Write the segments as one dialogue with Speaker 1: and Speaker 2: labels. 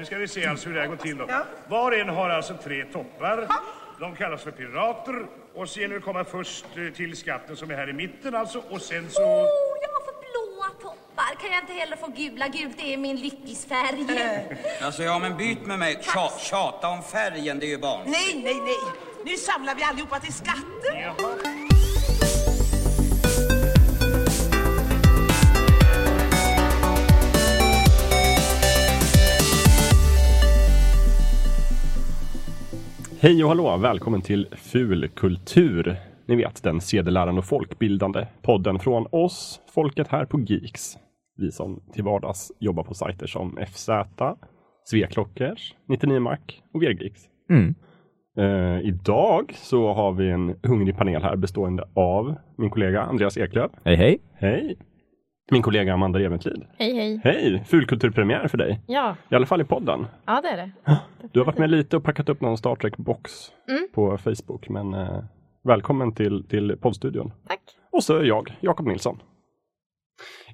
Speaker 1: Nu ska vi se alltså hur det här går till då. Var och en har alltså tre toppar. De kallas för pirater. Och så gäller det att komma först eh, till skatten som är här i mitten alltså. Och sen så...
Speaker 2: Oh, jag har för blåa toppar. Kan jag inte heller få gula? Gult det är min lyckisfärg.
Speaker 3: Alltså ja, men byt med mig. Tja, tjata om färgen, det är ju barn.
Speaker 4: Nej, nej, nej. Nu samlar vi allihopa till skatten.
Speaker 1: Jaha.
Speaker 5: Hej och hallå, välkommen till Fulkultur. Ni vet, den sedelärande och folkbildande podden från oss, folket här på Geeks. Vi som till vardags jobbar på sajter som FZ, Sveklockers, 99 Mac och VRgeeks.
Speaker 6: Mm.
Speaker 5: Eh, idag så har vi en hungrig panel här bestående av min kollega Andreas Eklöf.
Speaker 6: Hej hej.
Speaker 5: Hej! Min kollega Amanda Reventlid.
Speaker 7: Hej hej.
Speaker 5: Hej! Fulkulturpremiär för dig.
Speaker 7: Ja,
Speaker 5: I alla fall i podden.
Speaker 7: ja det är det.
Speaker 5: Du har varit med lite och packat upp någon Star Trek-box
Speaker 7: Mm.
Speaker 5: på Facebook, men eh, välkommen till, till poddstudion.
Speaker 7: Tack.
Speaker 5: Och så är jag, Jakob Nilsson.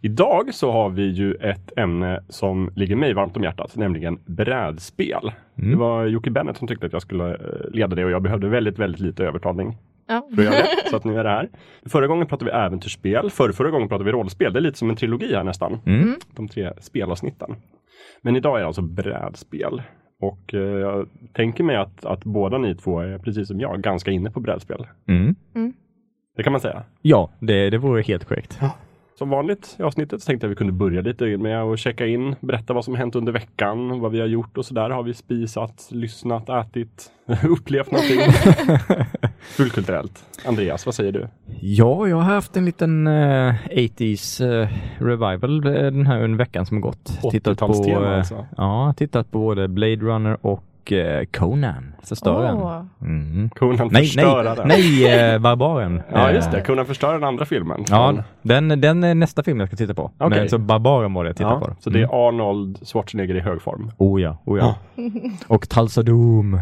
Speaker 5: Idag så har vi ju ett ämne som ligger mig varmt om hjärtat, nämligen brädspel.
Speaker 6: Mm.
Speaker 5: Det var Jocke Bennett som tyckte att jag skulle eh, leda det och jag behövde väldigt, väldigt lite övertalning
Speaker 7: Ja.
Speaker 5: för att göra det. Så att nu är det här. Förra gången pratade vi äventyrsspel, förra, förra gången pratade vi rollspel. Det är lite som en trilogi här nästan.
Speaker 6: Mm.
Speaker 5: De tre spelavsnitten. Men idag är det alltså brädspel. Och eh, jag tänker mig att, att båda ni två är, precis som jag, ganska inne på brädspel.
Speaker 6: Mm.
Speaker 5: Det kan man säga.
Speaker 6: Ja, det, det vore helt korrekt.
Speaker 5: Som vanligt i avsnittet så tänkte jag att vi kunde börja lite med att checka in, berätta vad som hänt under veckan, vad vi har gjort och sådär. Har vi spisat, lyssnat, ätit, upplevt någonting? Fullkulturellt. Andreas, vad säger du?
Speaker 6: Ja, jag har haft en liten eh, 80s eh, revival eh, den här under veckan som har gått. Tittat på,
Speaker 5: 80-talstema
Speaker 6: eh,
Speaker 5: alltså.
Speaker 6: ja, tittat på både Blade Runner och eh, Conan, förstöraren.
Speaker 7: Åh.
Speaker 6: Mm.
Speaker 5: Conan
Speaker 6: Nej, nej,
Speaker 5: förstöraren.
Speaker 6: nej, eh, Barbaren.
Speaker 5: Ja, just det. Conan förstör den andra filmen.
Speaker 6: Ja,
Speaker 5: Från-
Speaker 6: den, den är nästa film jag ska titta på.
Speaker 5: Okej.
Speaker 6: Men så Barbaren var det jag tittade
Speaker 5: ja,
Speaker 6: på.
Speaker 5: Så det
Speaker 6: Mm.
Speaker 5: är Arnold Schwarzenegger i hög form.
Speaker 6: Oh ja, oh ja. och Tulsa Doom.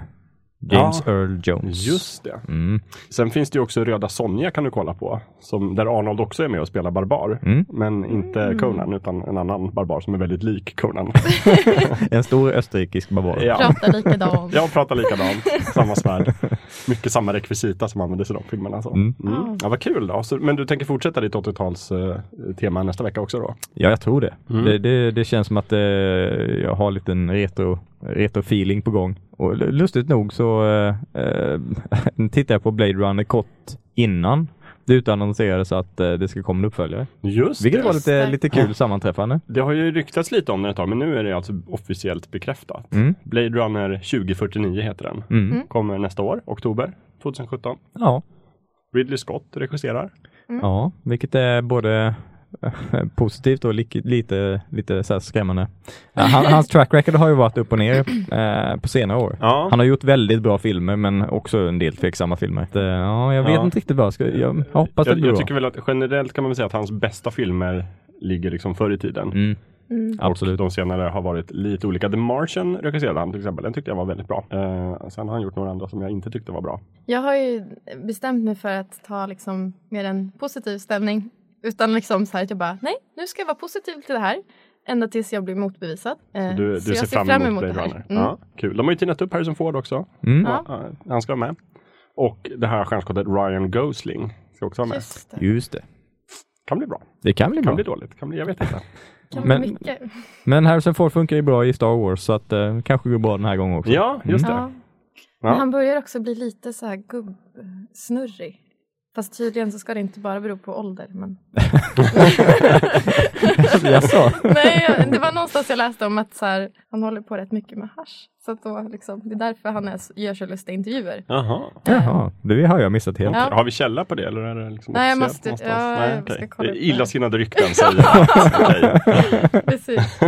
Speaker 6: James
Speaker 5: Ja,
Speaker 6: Earl Jones.
Speaker 5: Just det.
Speaker 6: Mm.
Speaker 5: Sen finns det ju också Röda Sonja kan du kolla på. Som, där Arnold också är med och spelar barbar.
Speaker 6: Mm.
Speaker 5: Men inte Conan utan en annan barbar som är väldigt lik Conan.
Speaker 6: En stor österrikisk barbar.
Speaker 5: ja.
Speaker 7: Pratar likadant.
Speaker 5: Jag pratar likadant, samma svärd. Mycket samma rekvisita som användes i de filmerna. Så.
Speaker 6: Mm.
Speaker 5: Mm. Ja, vad kul då. Så, men du tänker fortsätta ditt 80-tals eh, tema nästa vecka också då?
Speaker 6: Ja, jag tror det.
Speaker 5: Mm.
Speaker 6: Det, det. Det känns som att eh, jag har lite en retro, retro feeling på gång. Och lustigt nog så eh, eh, tittade jag på Blade Runner kort innan det utannonserades att eh, det ska komma en uppföljare.
Speaker 5: Just
Speaker 6: Vilket
Speaker 5: det.
Speaker 6: var lite, lite kul sammanträffande.
Speaker 5: Det har ju ryktats lite om den ett tag, men nu är det alltså officiellt bekräftat.
Speaker 6: Mm.
Speaker 5: Blade Runner 2049 heter den.
Speaker 6: Mm.
Speaker 5: Kommer nästa år, oktober 2017.
Speaker 6: Ja.
Speaker 5: Ridley Scott regisserar.
Speaker 6: ja, vilket är både positivt och li lite, lite så här skrämmande. Han, hans track record har ju varit upp och ner eh, på senare år.
Speaker 5: Ja.
Speaker 6: Han har gjort väldigt bra filmer men också en del tveksamma filmer. Det, ja, jag vet
Speaker 5: Ja.
Speaker 6: inte riktigt vad jag ska, jag, jag hoppas det
Speaker 5: jag,
Speaker 6: blir
Speaker 5: jag
Speaker 6: bra.
Speaker 5: tycker väl att generellt kan man väl säga att hans bästa filmer ligger liksom förr i tiden.
Speaker 6: Mm,
Speaker 7: Mm.
Speaker 6: absolut.
Speaker 5: Och de senare har varit lite olika. The Martian regisserade han till exempel. Den tyckte jag var väldigt bra. Eh, sen har han gjort några andra som jag inte tyckte var bra.
Speaker 7: Jag har ju bestämt mig för att ta liksom mer en positiv ställning. Utan liksom så här att jag bara, nej, nu ska jag vara positiv till det här. Ända tills jag blir motbevisad. Eh,
Speaker 5: Du, du
Speaker 7: så
Speaker 5: ser,
Speaker 7: jag
Speaker 5: fram emot Blade
Speaker 7: det här.
Speaker 5: Runner.
Speaker 7: Mm.
Speaker 5: Ja, kul. De har ju tinat upp Harrison Ford också.
Speaker 6: Mm.
Speaker 7: Ja.
Speaker 5: Han ska vara med. Och det här stjärnskottet Ryan Gosling ska också vara med.
Speaker 7: Just det.
Speaker 6: Just det.
Speaker 5: Kan bli bra.
Speaker 6: Det kan bli
Speaker 5: Kan
Speaker 6: bra.
Speaker 5: bli dåligt. Kan bli, jag vet inte.
Speaker 7: Kan
Speaker 6: Men-
Speaker 7: Men,
Speaker 6: Harrison Ford funkar ju bra i Star Wars så att eh, kanske går bra den här gången också.
Speaker 5: Ja, just det.
Speaker 7: Ja.
Speaker 5: Ja.
Speaker 7: Men han börjar också bli lite så här gubbsnurrig. Fast tydligen så ska det inte bara bero på ålder. Men...
Speaker 6: Jaså?
Speaker 7: Nej, det var någonstans jag läste om att så här, han håller på rätt mycket med hasch. Så att då, liksom, det är därför han är, gör så lustiga intervjuer.
Speaker 5: Jaha.
Speaker 6: Jaha, det har jag missat helt.
Speaker 7: Ja.
Speaker 5: Har vi källa på det eller är det liksom
Speaker 7: Nej, jag måste- ja,
Speaker 5: Nej,
Speaker 7: jag
Speaker 5: okej.
Speaker 7: ska kolla
Speaker 5: Det är. Illasinnade rykten säger jag.
Speaker 7: Precis.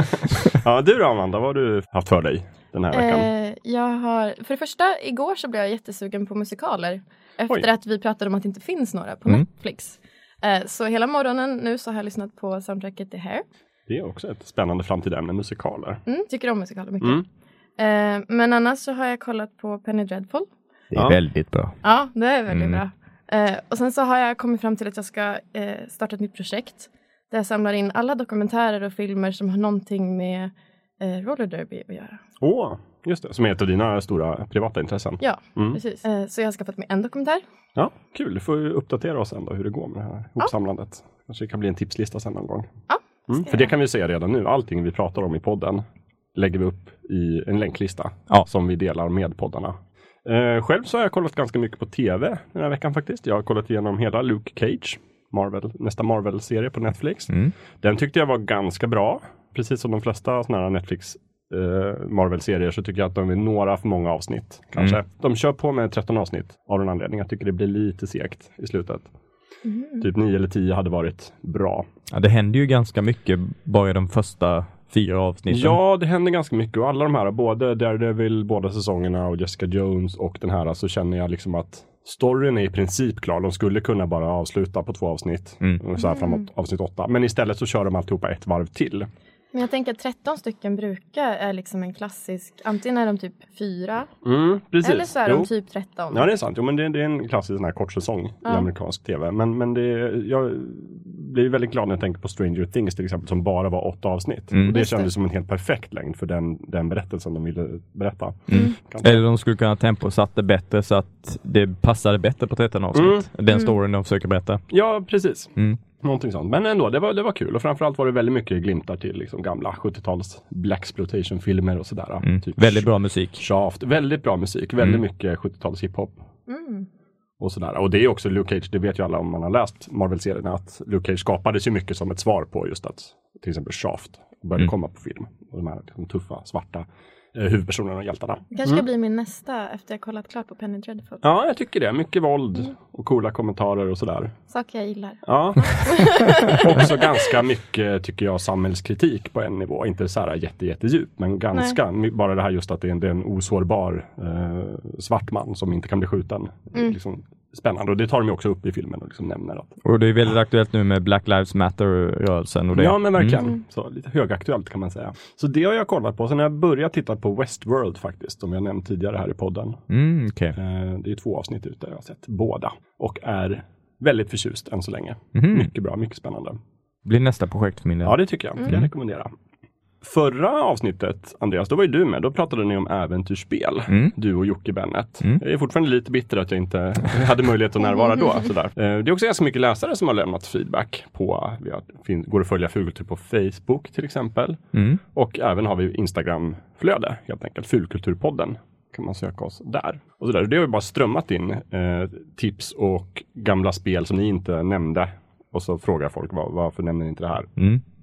Speaker 5: Ja, du då Amanda, vad har du haft för dig den här veckan?
Speaker 7: Eh, jag har, för det första, igår så blev jag jättesugen på musikaler. Efter
Speaker 5: Oj.
Speaker 7: att vi pratade om att det inte finns några på
Speaker 6: Mm.
Speaker 7: Netflix. Eh, så hela morgonen nu så har jag lyssnat på soundtracket till Hair.
Speaker 5: Det är också ett spännande framtida ämne, musikaler.
Speaker 7: Mm, tycker om musikaler mycket.
Speaker 5: Mm.
Speaker 7: Eh, men annars så har jag kollat på Penny Dreadful.
Speaker 6: Det är
Speaker 5: Ja.
Speaker 6: väldigt bra.
Speaker 7: Ja, det är väldigt
Speaker 6: Mm.
Speaker 7: bra. Eh, och sen så har jag kommit fram till att jag ska eh, starta ett nytt projekt. Där jag samlar in alla dokumentärer och filmer som har någonting med eh, roller derby att göra.
Speaker 5: Åh, just det. Som är ett av dina stora privata intressen.
Speaker 7: Ja,
Speaker 5: Mm.
Speaker 7: precis. Eh, Så jag har skaffat mig en dokumentär.
Speaker 5: Ja, kul. Du får uppdatera oss ändå hur det går med det här hopsamlandet. Kanske det kan bli en tipslista sen någon gång.
Speaker 7: Ja,
Speaker 5: Mm, för det kan vi säga redan nu. Allting vi pratar om i podden lägger vi upp i en länklista
Speaker 6: Ja.
Speaker 5: som vi delar med poddarna. Eh, själv så har jag kollat ganska mycket på tv den här veckan faktiskt. Jag har kollat igenom hela Luke Cage, Marvel, nästa Marvel-serie på Netflix.
Speaker 6: Mm.
Speaker 5: Den tyckte jag var ganska bra. Precis som de flesta sådana här Netflix eh, Marvel-serier så tycker jag att de är några för många avsnitt. Kanske.
Speaker 6: Mm.
Speaker 5: De kör på med 13 avsnitt av en anledning. Jag tycker det blir lite segt i slutet. Typ 9 eller 10 hade varit bra.
Speaker 6: Ja, det händer ju ganska mycket bara i de första fyra avsnitten.
Speaker 5: Ja, det händer ganska mycket och alla de här, både Daredevil, båda säsongerna och Jessica Jones och den här, så känner jag liksom att storyn är i princip klar. De skulle kunna bara avsluta på två avsnitt,
Speaker 6: Mm.
Speaker 5: så här framåt avsnitt åtta. Men istället så kör de alltihopa ett varv till.
Speaker 7: Men jag tänker att 13 stycken brukar är liksom en klassisk, antingen är de typ fyra
Speaker 5: Mm,
Speaker 7: eller så är
Speaker 5: Jo.
Speaker 7: de typ 13.
Speaker 5: Ja, det är sant. Jo, men det, det är en klassisk sån här kort säsong i
Speaker 7: Ja.
Speaker 5: amerikansk tv. Men, men det, jag blir väldigt glad när jag tänker på Stranger Things till exempel, som bara var åtta avsnitt.
Speaker 6: Mm.
Speaker 5: Och det
Speaker 7: Just det.
Speaker 5: kändes som en helt perfekt längd för den, den berättelsen de ville berätta.
Speaker 6: Mm. Eller de skulle kunna temposatt det bättre så att det passade bättre på 13 avsnitt. Den storyn de försöker berätta.
Speaker 5: Ja, precis. Någonting sånt. Men ändå, det var, det var kul. Och framförallt var det väldigt mycket glimtar till liksom gamla 70-tals Blaxploitation-filmer och sådär.
Speaker 6: Mm.
Speaker 5: Typ
Speaker 6: Väldigt bra musik.
Speaker 5: Shaft. Väldigt bra musik. Väldigt
Speaker 6: Mm.
Speaker 5: mycket 70-tals hiphop.
Speaker 7: Mm.
Speaker 5: Och sådär. Och det är också Luke Cage, det vet ju alla om man har läst Marvel-serierna, att Luke Cage skapades ju mycket som ett svar på just att till exempel Shaft började
Speaker 6: Mm.
Speaker 5: komma på film. Och de här liksom, tuffa, svarta huvudpersonerna och hjältarna.
Speaker 7: Det kanske ska bli min nästa efter jag kollat klart på Penny Dreadful.
Speaker 5: Ja, jag tycker det. Mycket våld
Speaker 7: Mm.
Speaker 5: och coola kommentarer och sådär.
Speaker 7: Saker jag gillar.
Speaker 5: Ja. Också ganska mycket, tycker jag, samhällskritik på en nivå. Inte så här jätte, jättedjup, men ganska. My- Bara det här just att det är en, det är en osårbar eh, svart man som inte kan bli skjuten.
Speaker 7: Mm.
Speaker 5: Liksom, spännande. Och det tar de också upp i filmen och liksom nämner att
Speaker 6: Och det är väldigt aktuellt nu med Black Lives Matter-rörelsen och det.
Speaker 5: Ja men verkligen.
Speaker 7: Mm.
Speaker 5: Så lite högaktuellt kan man säga. Så det har jag kollat på. Sen har jag börjat titta på Westworld faktiskt, som jag nämnt tidigare här i podden.
Speaker 6: Mm, okej.
Speaker 5: Eh, det är två avsnitt ute, jag har sett båda. Och är väldigt förtjust än så länge.
Speaker 6: Mhm.
Speaker 5: Mycket bra, mycket spännande.
Speaker 6: Blir nästa projekt för min del.
Speaker 5: Ja det tycker jag, kan jag rekommendera. Förra avsnittet, Andreas, då var ju du med. Då pratade ni om äventyrsspel.
Speaker 6: Mm.
Speaker 5: Du och Jocke Bennet.
Speaker 6: Mm.
Speaker 5: Jag är fortfarande lite bitter att jag inte hade möjlighet att närvara då. Sådär. Eh, Det är också ganska mycket läsare som har lämnat feedback på, vi går att följa Fulkultur på Facebook till exempel.
Speaker 6: Mm.
Speaker 5: Och även har vi Instagram-flöde helt enkelt, Fulkulturpodden kan man söka oss där. Och så där. Det har ju bara strömmat in eh, tips och gamla spel som ni inte nämnde. Och så frågar folk var, varför nämner ni inte det här?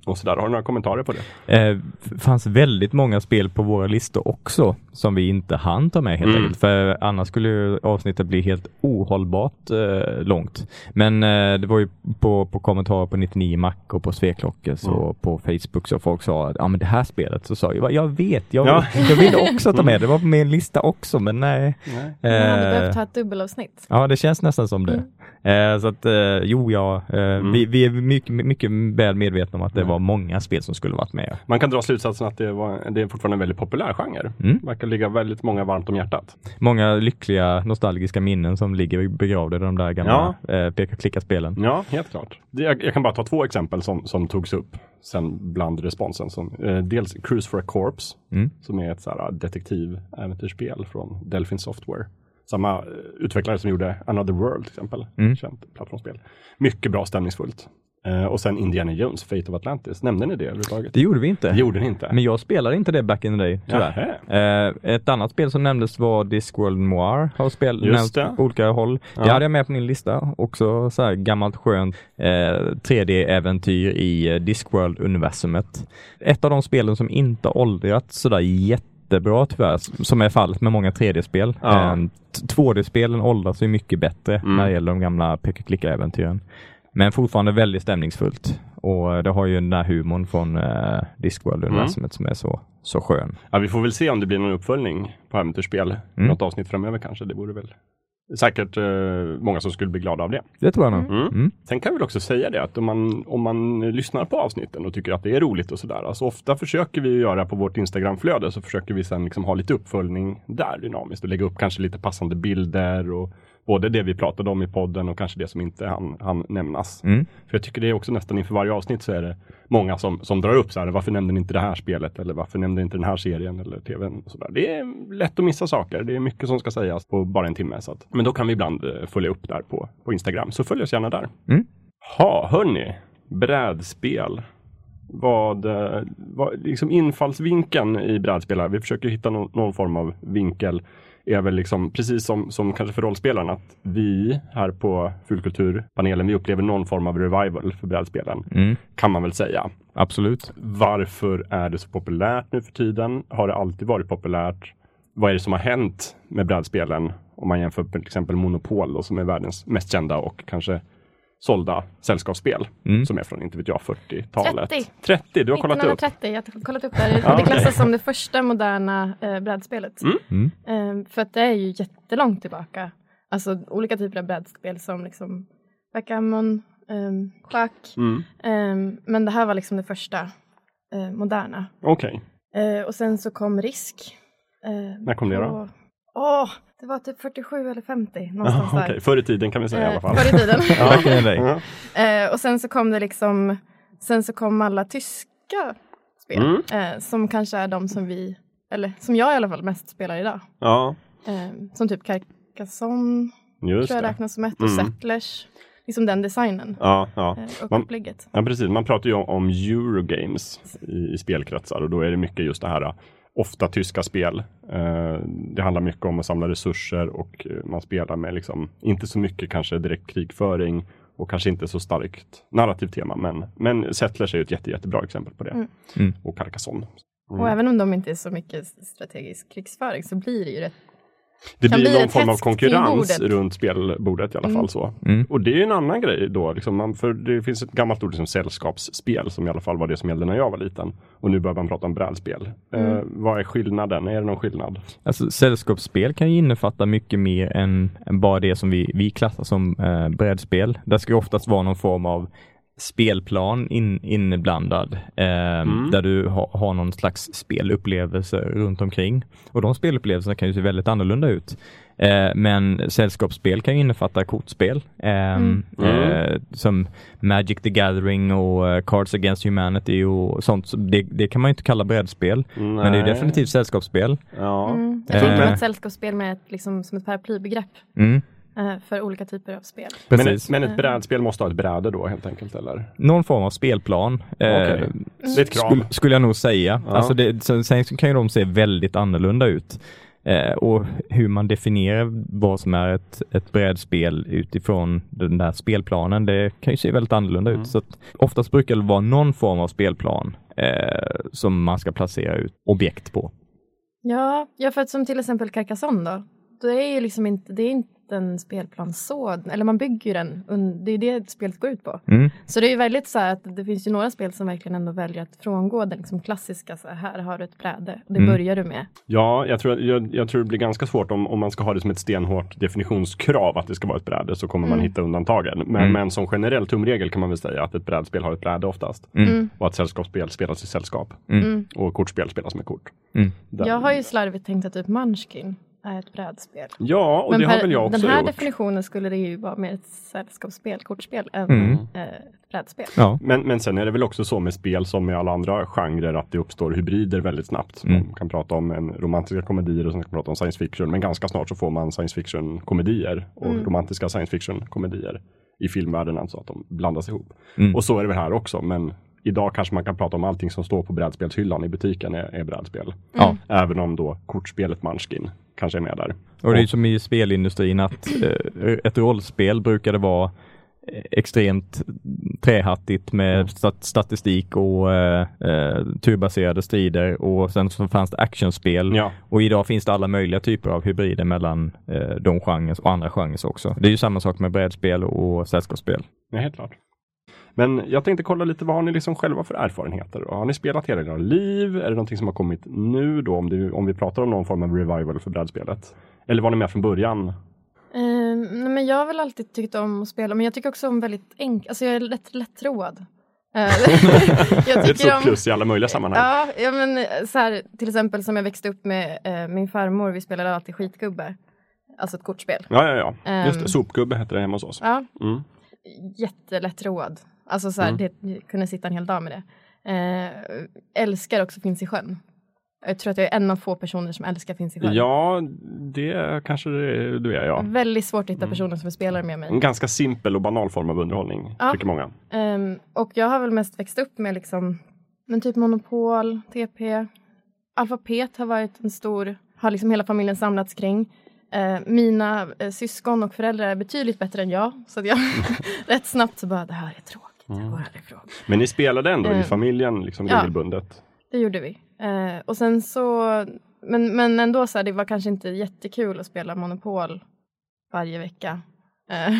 Speaker 6: Mm.
Speaker 5: Och så där. Har du några kommentarer på det?
Speaker 6: Eh, fanns väldigt många spel på våra listor också som vi inte hann ta med helt
Speaker 5: Mm.
Speaker 6: enkelt. För annars skulle ju avsnittet bli helt ohållbart eh, långt. Men eh, det var ju på, på kommentarer på 99 Mac och på Sveklockes
Speaker 5: Mm.
Speaker 6: och på Facebook så folk sa att ja men det här spelet så sa jag, jag vet, jag,
Speaker 5: Ja.
Speaker 6: jag ville också ta med det, var på min lista också men nej.
Speaker 7: Man hade
Speaker 6: Eh,
Speaker 7: behövt ha ett dubbelavsnitt.
Speaker 6: Ja, det känns nästan som det. Eh, så att, eh, jo, ja, eh, vi, vi är mycket, mycket väl medvetna om att det
Speaker 5: Mm.
Speaker 6: Var många spel som skulle varit med.
Speaker 5: Man kan dra slutsatsen att det, var, det är fortfarande en väldigt populär genre.
Speaker 6: Mm.
Speaker 5: Verkar ligga väldigt många varmt om hjärtat.
Speaker 6: Många lyckliga nostalgiska minnen som ligger begravda i de där gamla eh, peka-klicka-spelen.
Speaker 5: Ja, helt klart. Jag, jag kan bara ta två exempel som, som togs upp sen bland responsen. Som, eh, dels Cruise for a Corpse,
Speaker 6: Mm.
Speaker 5: som är ett så här, detektiv-äventyrsspel från Delphin Software. Samma eh, utvecklare som gjorde Another World till exempel.
Speaker 6: Mm.
Speaker 5: Känt plattformsspel. Mycket bra, stämningsfullt. Eh, och sen Indiana Jones, Fate of Atlantis. Nämnde ni det överhuvudtaget?
Speaker 6: Det gjorde vi inte.
Speaker 5: Det gjorde ni inte?
Speaker 6: Men jag spelade inte det back in the day, tyvärr. Eh, ett annat spel som nämndes var Discworld Noir. Har spel
Speaker 5: Just det.
Speaker 6: på olika håll. Det
Speaker 5: Ja.
Speaker 6: hade jag med på min lista. Också så här gammalt skönt eh, 3D-äventyr i Discworld-universumet. Ett av de spelen som inte åldrats sådär jättebra tyvärr, som är fallet med många 3D-spel.
Speaker 5: Ja.
Speaker 6: Eh, t- 2D-spelen åldras ju mycket bättre
Speaker 5: Mm.
Speaker 6: när det gäller de gamla peka-klicka-äventyren. Men fortfarande väldigt stämningsfullt. Och det har ju den där humorn från eh, Discworld-universumet som är så, så skön.
Speaker 5: Ja, vi får väl se om det blir någon uppföljning på äventyrsspel.
Speaker 6: Mm.
Speaker 5: Något avsnitt framöver kanske. Det vore väl säkert eh, många som skulle bli glada av det.
Speaker 6: Det tror jag nog.
Speaker 5: Mm.
Speaker 6: Mm.
Speaker 5: Sen kan jag väl också säga det att om man, om man lyssnar på avsnitten och tycker att det är roligt och sådär. Alltså ofta försöker vi göra på vårt Instagramflöde så försöker vi sen liksom ha lite uppföljning där dynamiskt och lägga upp kanske lite passande bilder och både det vi pratade om i podden och kanske det som inte han, han nämnas.
Speaker 6: Mm.
Speaker 5: För jag tycker det är också nästan inför varje avsnitt så är det många som, som drar upp så här, varför nämnde ni inte det här spelet eller varför nämnde ni inte den här serien eller tvn? Så där. Det är lätt att missa saker. Det är mycket som ska sägas på bara en timme. Så att, men då kan vi ibland eh, följa upp där på, på Instagram. Så följ oss gärna där.
Speaker 6: Mm.
Speaker 5: Ha, hörni, brädspel. Vad, eh, vad liksom infallsvinkeln i brädspel här, vi försöker hitta någon, någon form av vinkel är väl liksom precis som, som kanske för rollspelarna att vi här på Fulkulturpanelen, vi upplever någon form av revival för brädspelen.
Speaker 6: Mm.
Speaker 5: Kan man väl säga.
Speaker 6: Absolut.
Speaker 5: Varför är det så populärt nu för tiden? Har det alltid varit populärt? Vad är det som har hänt med brädspelen? Om man jämför med till exempel Monopol då, som är världens mest kända och kanske sålda sällskapsspel
Speaker 6: Mm.
Speaker 5: som är från, inte vet jag, 40-talet.
Speaker 7: 30.
Speaker 5: 30, du har kollat upp.
Speaker 7: 1930, jag har kollat upp det.
Speaker 5: Ja,
Speaker 7: det klassas som det första moderna eh, brädspelet.
Speaker 5: Mm.
Speaker 6: Mm.
Speaker 7: Eh, för att det är ju jättelångt tillbaka. Alltså olika typer av brädspel som liksom backgammon, um, schack.
Speaker 5: Mm.
Speaker 7: Ehm, men det här var liksom det första eh, moderna.
Speaker 5: Okej,
Speaker 7: Eh, och sen så kom Risk. eh,
Speaker 5: När kom det då?
Speaker 7: Åh, det var typ 47 eller 50 någonstans
Speaker 5: Jaha,
Speaker 7: där.
Speaker 5: Förr i tiden kan vi säga i alla
Speaker 7: Eh,
Speaker 5: fall.
Speaker 7: Förr i tiden.
Speaker 5: Ja.
Speaker 7: Eh, och sen så kom det liksom, sen så kom alla tyska spel.
Speaker 5: Mm.
Speaker 7: Eh, som kanske är de som vi, eller som jag i alla fall mest spelar idag.
Speaker 5: ja,
Speaker 7: Eh, som typ Carcassonne,
Speaker 5: just
Speaker 7: tror jag
Speaker 5: det.
Speaker 7: räknas som ett, och
Speaker 5: Mm.
Speaker 7: Settlers. Liksom den designen.
Speaker 5: Ja, ja.
Speaker 7: eh, och
Speaker 5: Man-
Speaker 7: upplägget.
Speaker 5: Ja, precis. Man pratar ju om, om Eurogames i, i spelkretsar och då är det mycket just det här ofta tyska spel. Eh, det handlar mycket om att samla resurser och eh, man spelar med liksom inte så mycket kanske direkt krigföring och kanske inte så starkt narrativt tema. Men, men Settlers är ju ett jätte, jättebra exempel på det.
Speaker 7: Mm.
Speaker 6: Mm.
Speaker 5: Och Carcassonne. Mm.
Speaker 7: Och även om de inte är så mycket strategisk krigsföring så blir det ju rätt
Speaker 5: Det blir
Speaker 7: bli
Speaker 5: någon form av konkurrens runt spelbordet i alla
Speaker 7: Mm.
Speaker 5: fall. så.
Speaker 6: Mm.
Speaker 5: Och det är ju en annan grej då, liksom man, för det finns ett gammalt ord som sällskapsspel som i alla fall var det som gällde när jag var liten. Och nu börjar man prata om brädspel.
Speaker 7: Mm.
Speaker 5: Eh, vad är skillnaden? Är det någon skillnad?
Speaker 6: Alltså, sällskapsspel kan ju innefatta mycket mer än, än bara det som vi, vi klassar som eh, brädspel. Det ska ju oftast vara någon form av spelplan in, inblandad eh,
Speaker 5: Mm.
Speaker 6: där du ha, har någon slags spelupplevelse runt omkring. Och de spelupplevelserna kan ju se väldigt annorlunda ut. Eh, men sällskapsspel kan ju innefatta kortspel eh,
Speaker 7: Mm.
Speaker 6: eh, som Magic the Gathering och eh, Cards Against Humanity och sånt. Så det, det kan man ju inte kalla brädspel. Men det är definitivt sällskapsspel.
Speaker 5: Ja.
Speaker 7: Mm. Jag
Speaker 6: Eh.
Speaker 7: det var ett sällskapsspel med ett, liksom, som ett paraplybegrepp
Speaker 6: Mm,
Speaker 7: för olika typer av spel.
Speaker 5: Men,
Speaker 6: precis.
Speaker 5: men ett brädspel måste ha ett bräde då helt enkelt eller?
Speaker 6: Någon form av spelplan. eh.
Speaker 5: Det är ett krav.
Speaker 6: skulle, skulle jag nog säga.
Speaker 5: Ja.
Speaker 6: Alltså det, sen, sen kan ju de se väldigt annorlunda ut. Eh, och hur man definierar vad som är ett, ett brädspel utifrån den där spelplanen, det kan ju se väldigt annorlunda
Speaker 5: Mm.
Speaker 6: ut. Så att oftast brukar det vara någon form av spelplan eh, som man ska placera ut objekt på.
Speaker 7: Ja, ja, för att som till exempel Carcassonne då. Det är ju liksom inte, det är inte en spelplan så, eller man bygger ju den, det är det spelet går ut på.
Speaker 6: Mm.
Speaker 7: Så det är ju väldigt så här att det finns ju några spel som verkligen ändå väljer att frångå den liksom klassiska, så här, har du ett bräde, det
Speaker 6: Mm.
Speaker 7: börjar du med.
Speaker 5: Ja, jag tror, jag, jag tror det blir ganska svårt om, om man ska ha det som ett stenhårt definitionskrav att det ska vara ett bräde så kommer man
Speaker 7: Mm.
Speaker 5: hitta undantagen. Men,
Speaker 6: Mm.
Speaker 5: men som generell tumregel kan man väl säga att ett brädspel har ett bräde oftast.
Speaker 6: Mm.
Speaker 7: Mm.
Speaker 5: Och att sällskapsspel spelas i sällskap. Och kortspel spelas med kort.
Speaker 6: Mm.
Speaker 5: Där-
Speaker 7: Jag har ju slarvigt tänkt att typ Munchkin är ett brädspel.
Speaker 5: Ja, och
Speaker 7: Men
Speaker 5: det har väl jag också
Speaker 7: den här
Speaker 5: gjort.
Speaker 7: definitionen skulle det ju vara mer ett sällskapsspel, kortspel, än
Speaker 6: Mm.
Speaker 7: eh, ett brädspel.
Speaker 6: Ja.
Speaker 5: Men, men sen är det väl också så med spel som med alla andra genrer att det uppstår hybrider väldigt snabbt.
Speaker 6: Mm.
Speaker 5: Man kan prata om en romantiska komedier och sen kan man prata om science fiction. Men ganska snart så får man science fiction komedier och
Speaker 7: Mm.
Speaker 5: romantiska science fiction komedier i filmvärlden, alltså att de blandas ihop.
Speaker 6: Mm.
Speaker 5: Och så är det väl här också, men idag kanske man kan prata om allting som står på brädspelshyllan i butiken är, är brädspel.
Speaker 6: Ja.
Speaker 5: Även om då kortspelet Munchkin kanske är med där.
Speaker 6: Och det är som i spelindustrin att eh, ett rollspel brukade vara eh, extremt trähattigt med
Speaker 5: Mm.
Speaker 6: stat statistik och eh, eh, turbaserade strider och sen så fanns det actionspel
Speaker 5: Ja,
Speaker 6: och idag finns det alla möjliga typer av hybrider mellan eh, de genrer och andra genrer också. Det är ju samma sak med brädspel och sällskapsspel.
Speaker 5: ja helt klart. Men jag tänkte kolla lite, vad har ni liksom själva för erfarenheter? Har ni spelat hela era liv? Är det någonting som har kommit nu då, om, det, om vi pratar om någon form av revival för brädspelet? Eller var ni med från början?
Speaker 7: Eh, nej, men jag har väl alltid tyckt om att spela, men jag tycker också om väldigt enkelt, alltså jag är lätt, lättroad. Eh,
Speaker 5: Det är ett stort plus i alla möjliga sammanhang.
Speaker 7: Ja, ja men eh, så här, till exempel som jag växte upp med eh, min farmor, vi spelade alltid skitgubbe. Alltså ett kortspel.
Speaker 5: Ja, ja, ja. Just det.
Speaker 7: Ehm.
Speaker 5: Sopgubbe hette det hemma hos oss.
Speaker 7: Ja,
Speaker 5: Mm.
Speaker 7: jättelättroad. Alltså så här,
Speaker 5: Mm.
Speaker 7: det, kunde sitta en hel dag med det. Eh, älskar också Finns i sjön. Jag tror att jag är en av få personer som älskar Finns i sjön.
Speaker 5: Ja, det kanske det- du är, ja.
Speaker 7: Väldigt svårt att hitta
Speaker 5: Mm.
Speaker 7: personer som spelar med mig.
Speaker 5: En ganska simpel och banal form av underhållning,
Speaker 7: Ja.
Speaker 5: tycker många.
Speaker 7: Ehm, och jag har väl mest växt upp med liksom, men typ Monopol, TP, Alfapet har varit en stor, har liksom hela familjen samlats kring. Eh, mina eh, syskon och föräldrar är betydligt bättre än jag, så att jag rätt snabbt så bara, det här är tråkigt, härifrån.
Speaker 5: Men ni spelade ändå i
Speaker 7: Eh,
Speaker 5: familjen liksom
Speaker 7: ja.
Speaker 5: regelbundet.
Speaker 7: Det gjorde vi. Eh, och sen så, men, men ändå så här, det var kanske inte jättekul att spela Monopol varje vecka. Eh,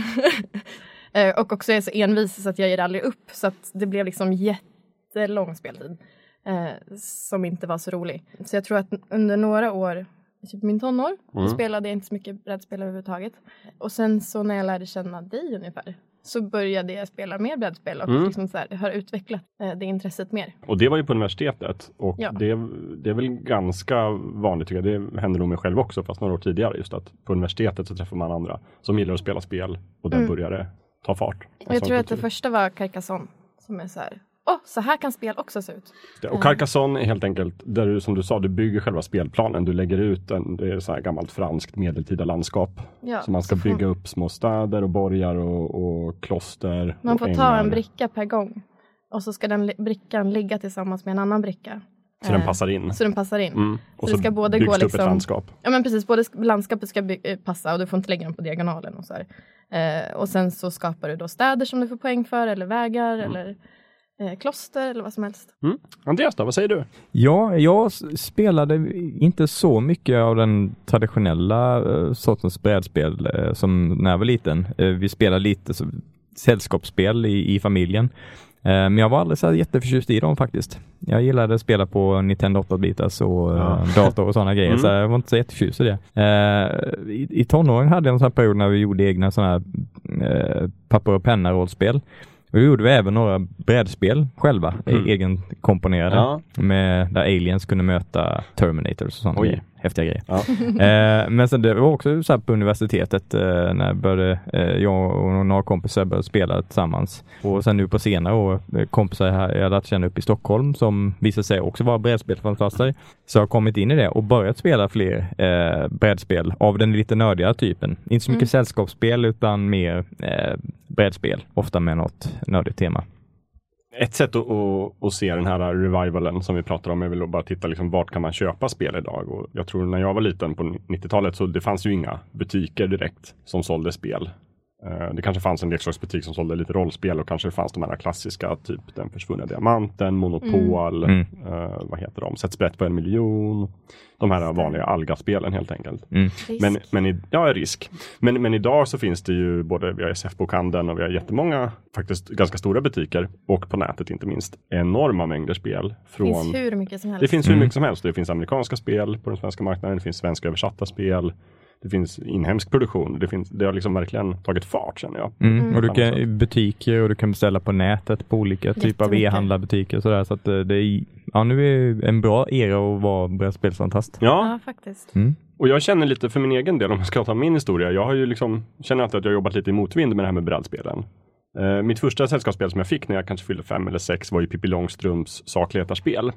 Speaker 7: eh, och också är jag så envis så att jag ger aldrig upp. Så att det blev liksom jättelång speltid. Eh, som inte var så rolig. Så jag tror att under några år, i typ min tonår,
Speaker 5: Mm.
Speaker 7: spelade jag inte så mycket brädspel överhuvudtaget. Och sen så när jag lärde känna dig ungefär, så började jag spela mer brädspel och
Speaker 5: Mm.
Speaker 7: liksom så här, har utvecklat eh, det intresset mer.
Speaker 5: Och det var ju på universitetet. Och
Speaker 7: Ja.
Speaker 5: det, det är väl ganska vanligt, tycker jag. det hände nog mig själv också, fast några år tidigare. Just att på universitetet så träffar man andra som gillar att spela spel och där
Speaker 7: Mm.
Speaker 5: börjar det ta fart.
Speaker 7: Och jag tror att det
Speaker 5: kultur.
Speaker 7: första var Carcassonne som är så här, åh, så här kan spel också se ut.
Speaker 5: Och Carcassonne är helt enkelt, där du som du sa, du bygger själva spelplanen. Du lägger ut en, det är så här gammalt franskt medeltida landskap.
Speaker 7: Ja,
Speaker 5: så man ska
Speaker 7: så
Speaker 5: bygga upp små städer och borgar och, och kloster.
Speaker 7: Man
Speaker 5: och
Speaker 7: får ta en
Speaker 5: ängar.
Speaker 7: bricka per gång. Och så ska den brickan ligga tillsammans med en annan bricka.
Speaker 5: Så den
Speaker 7: Eh,
Speaker 5: passar in.
Speaker 7: Så den passar in.
Speaker 5: Mm. Och
Speaker 7: Så det ska både
Speaker 5: byggs
Speaker 7: gå
Speaker 5: det upp ett
Speaker 7: liksom-
Speaker 5: landskap.
Speaker 7: Ja men precis, både sk- landskapet ska eh, passa och du får inte lägga den på diagonalen och så. Eh, och sen så skapar du då städer som du får poäng för eller vägar
Speaker 5: Mm.
Speaker 7: eller eh, kloster eller vad som helst.
Speaker 5: Andreas då, vad säger du?
Speaker 6: Ja, jag spelade inte så mycket av den traditionella eh, sortens brädspel eh, som när jag var liten. Vi spelade lite så, sällskapsspel i, i familjen. Men jag var aldrig så jätteförtjust i dem faktiskt. Jag gillade att spela på Nintendo 8-bitars och
Speaker 5: Ja.
Speaker 6: dator och sådana grejer,
Speaker 5: Mm.
Speaker 6: så jag var inte så jätteförtjust i det. I, I tonåren hade jag en sån här period när vi gjorde egna sådana här papper och penna-rollspel. Och då gjorde vi även några brädspel själva,
Speaker 5: Mm.
Speaker 6: egenkomponerade.
Speaker 5: Ja.
Speaker 6: Med, där aliens kunde möta Terminators och sånt.
Speaker 5: Oj.
Speaker 6: Häftiga grejer.
Speaker 5: Ja.
Speaker 6: eh, men sen det var också så här på universitetet eh, när jag, började, eh, jag och några kompisar började spela tillsammans. Och sen nu på senare år, eh, kompisar här, jag har lärt känna upp i Stockholm som visar sig också vara brädspelsfantaster. Så jag har kommit in i det och börjat spela fler eh, brädspel av den lite nördiga typen. Inte så mycket
Speaker 7: Mm.
Speaker 6: sällskapsspel utan mer eh, brädspel, ofta med något nördigt tema.
Speaker 5: Ett sätt att, att, att se den här revivalen som vi pratar om är väl att bara titta liksom vart kan man köpa spel idag. Och jag tror när jag var liten på 90-talet så det fanns ju inga butiker direkt som sålde spel. Eh, Det kanske fanns en leksaksbutik som sålde lite rollspel och kanske fanns de här klassiska, typ Den försvunna diamanten, Monopol,
Speaker 6: Mm.
Speaker 5: eh, vad heter de, Sätt sprätt på en miljon. De här vanliga Alga-spelen helt enkelt.
Speaker 6: Mm.
Speaker 7: Risk.
Speaker 5: Men, men i, ja, risk. Men, men idag så finns det ju både via SF-bokhandeln och vi har jättemånga, faktiskt ganska stora butiker och på nätet inte minst enorma mängder spel.
Speaker 7: Det
Speaker 5: Från,
Speaker 7: finns hur mycket som helst.
Speaker 5: det finns hur
Speaker 6: Mm.
Speaker 5: mycket som helst. Det finns amerikanska spel på den svenska marknaden, det finns svenska översatta spel. Det finns inhemsk produktion. Det, finns, det har liksom verkligen tagit fart känner jag.
Speaker 6: Mm.
Speaker 7: Mm.
Speaker 6: Och du kan butiker och du kan beställa på nätet på olika typer av e-handlarbutiker. Så att eh, det är, ja nu är en bra era att vara brädspelsfantast.
Speaker 5: Ja,
Speaker 7: Ja, faktiskt.
Speaker 6: Mm.
Speaker 5: och jag känner lite för min egen del, om jag ska ta min historia. Jag har ju liksom, känner alltid att jag har jobbat lite i motvind med det här med brädspelen. Eh, mitt första sällskapsspel som jag fick när jag kanske fyllde fem eller sex var ju Pippi Långstrumps sakletarspel.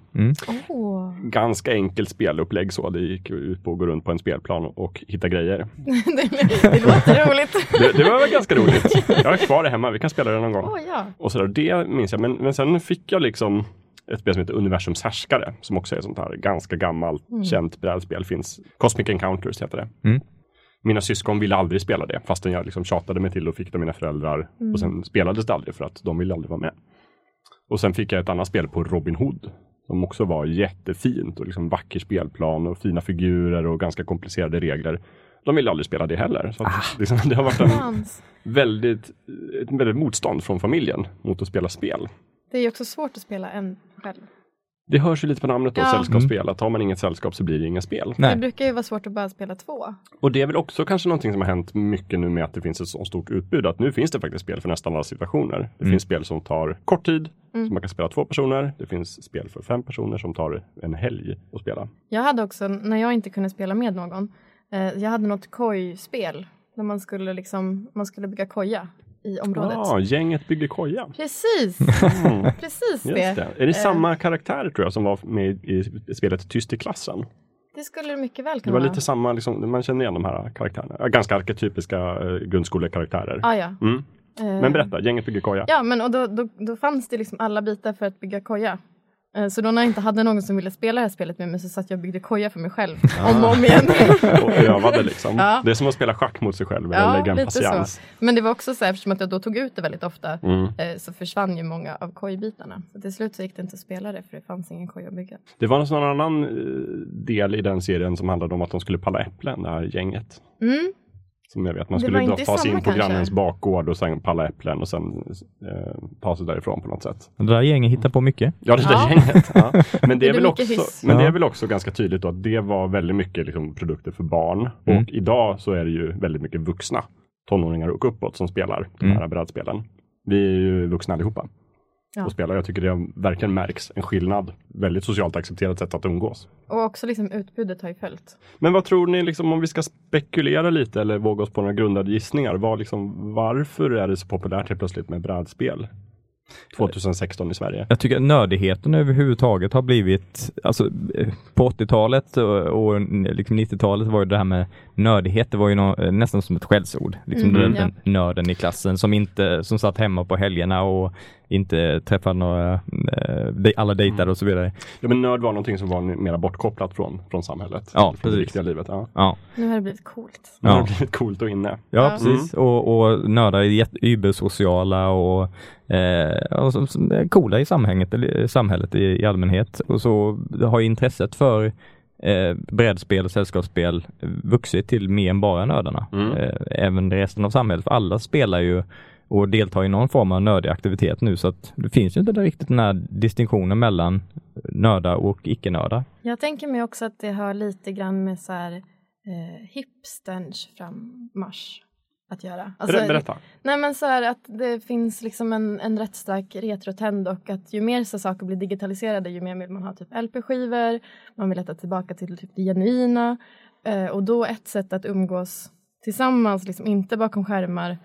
Speaker 7: Åh.
Speaker 5: Ganska enkelt spelupplägg så. Det gick ut på att gå runt på en spelplan och hitta grejer.
Speaker 7: det, det låter roligt.
Speaker 5: Det, det var väl ganska roligt. Jag har kvar det hemma, vi kan spela det någon gång.
Speaker 7: Åh ja.
Speaker 5: Och sådär, det minns jag. Men, men sen fick jag liksom ett spel som heter Universums härskare. Som också är ett sånt här ganska gammalt känt brädspel. Finns Cosmic Encounters heter det.
Speaker 6: Mm.
Speaker 5: Mina syskon ville aldrig spela det fastän jag liksom tjatade mig till och fick det av mina föräldrar. Och sen spelades det aldrig för att de ville aldrig vara med. Och sen fick jag ett annat spel på Robin Hood. Som också var jättefint och liksom vacker spelplan och fina figurer och ganska komplicerade regler. De ville aldrig spela det heller. Så att, liksom, det har varit en väldigt, ett väldigt motstånd från familjen mot att spela spel.
Speaker 7: Det är ju också svårt att spela en själv.
Speaker 5: Det hörs ju lite på namnet då,
Speaker 7: Ja.
Speaker 5: sällskapsspel. Att har man inget sällskap så blir det inget spel.
Speaker 7: Det
Speaker 6: Nej.
Speaker 7: brukar ju vara svårt att bara spela två.
Speaker 5: Och det är väl också kanske någonting som har hänt mycket nu med att det finns ett så stort utbud. Att nu finns det faktiskt spel för nästan alla situationer. Det
Speaker 6: Mm.
Speaker 5: finns spel som tar kort tid,
Speaker 7: Mm.
Speaker 5: som man kan spela två personer. Det finns spel för fem personer som tar en helg att spela.
Speaker 7: Jag hade också, när jag inte kunde spela med någon, Eh, jag hade något kojspel där man skulle, liksom, man skulle bygga koja i området.
Speaker 5: Ja, gänget bygger koja.
Speaker 7: Precis,
Speaker 5: Mm.
Speaker 7: precis det.
Speaker 5: Det. Är det
Speaker 7: Eh,
Speaker 5: samma karaktärer tror jag som var med i spelet Tyst i klassen?
Speaker 7: Det skulle det mycket väl
Speaker 5: Det
Speaker 7: kunna
Speaker 5: var
Speaker 7: vara.
Speaker 5: lite samma, liksom, man känner igen de här karaktärerna. Ganska arketypiska eh, grundskolekaraktärer.
Speaker 7: Ah, ja.
Speaker 5: Mm.
Speaker 7: Eh,
Speaker 5: Men berätta, gänget bygger koja.
Speaker 7: Ja, men och då, då, då fanns det liksom alla bitar för att bygga koja. Eh, Så då när jag inte hade någon som ville spela det här spelet med mig så satt jag och byggde koja för mig själv om och om igen.
Speaker 5: Och övade liksom.
Speaker 7: Ja.
Speaker 5: Det är som att spela schack mot sig själv eller
Speaker 7: Ja,
Speaker 5: lägga en patiens.
Speaker 7: Men det var också så här, eftersom att jag då tog ut det väldigt ofta
Speaker 5: Mm.
Speaker 7: eh, så försvann ju många av kojbitarna. Så till slut så gick det inte att spela det för det fanns ingen koja att bygga.
Speaker 5: Det var någon annan eh, del i den serien som handlade om att de skulle palla äpplen, det här gänget.
Speaker 7: Mm.
Speaker 5: Som jag vet, man skulle dra- ta sig in på
Speaker 7: kanske?
Speaker 5: grannens bakgård och sen palla äpplen och sen eh, ta sig därifrån på något sätt.
Speaker 6: Det där gänget hittar på mycket.
Speaker 5: Ja, det där
Speaker 7: Ja.
Speaker 5: gänget. Ja. Men, det är
Speaker 7: Det
Speaker 5: väl också,
Speaker 7: mycket hyss.
Speaker 5: men det är väl också ganska tydligt då att det var väldigt mycket liksom, produkter för barn.
Speaker 6: Mm.
Speaker 5: Och idag så är det ju väldigt mycket vuxna tonåringar och uppåt som spelar de
Speaker 6: Mm.
Speaker 5: här brädspelen. Vi är ju vuxna allihopa
Speaker 7: Ja.
Speaker 5: och spelar. Jag tycker det verkligen märks en skillnad. Väldigt socialt accepterat sätt att umgås.
Speaker 7: Och också liksom utbudet har ju följt.
Speaker 5: Men vad tror ni, liksom, om vi ska spekulera lite eller våga oss på några grundade gissningar. Vad, liksom, varför är det så populärt helt plötsligt med brädspel? 2016 i Sverige.
Speaker 6: Jag tycker att nördigheten överhuvudtaget har blivit, alltså på 80-talet och, och liksom 90-talet var ju det här med nördighet, det var ju nå, eh, nästan som ett skällsord. Liksom
Speaker 7: Mm,
Speaker 6: den,
Speaker 7: ja.
Speaker 6: den nörden i klassen som inte, som satt hemma på helgerna och inte träffade några, eh, alla dejtade och så vidare.
Speaker 5: Ja, men nörd var någonting som var mer bortkopplat från, från samhället.
Speaker 6: Ja,
Speaker 5: från det
Speaker 6: precis.
Speaker 5: riktiga livet. Ja.
Speaker 6: Ja,
Speaker 7: Nu har det blivit coolt.
Speaker 5: Nu har det blivit coolt och inne.
Speaker 6: ja,
Speaker 7: Ja.
Speaker 6: precis. Och, och nördar är übersociala och, eh, och som, som är coola i samhället, eller samhället i, i allmänhet. Och så har ju intresset för eh, brädspel och sällskapsspel vuxit till mer än bara nördarna.
Speaker 5: Mm.
Speaker 6: Eh, även resten av samhället, för alla spelar ju och deltar i någon form av nördig aktivitet nu så att det finns ju inte riktigt den här distinktionen mellan nördar och icke-nördar.
Speaker 7: Jag tänker mig också att det har lite grann med så här eh, hipsterns frammarsch att göra. Alltså,
Speaker 5: Ber- Berätta.
Speaker 7: Nej men så här att det finns liksom en, en rätt stark retrotrend och att ju mer så saker blir digitaliserade ju mer vill man ha typ LP-skivor, man vill leta tillbaka till typ det genuina eh, och då ett sätt att umgås tillsammans, liksom inte bakom skärmar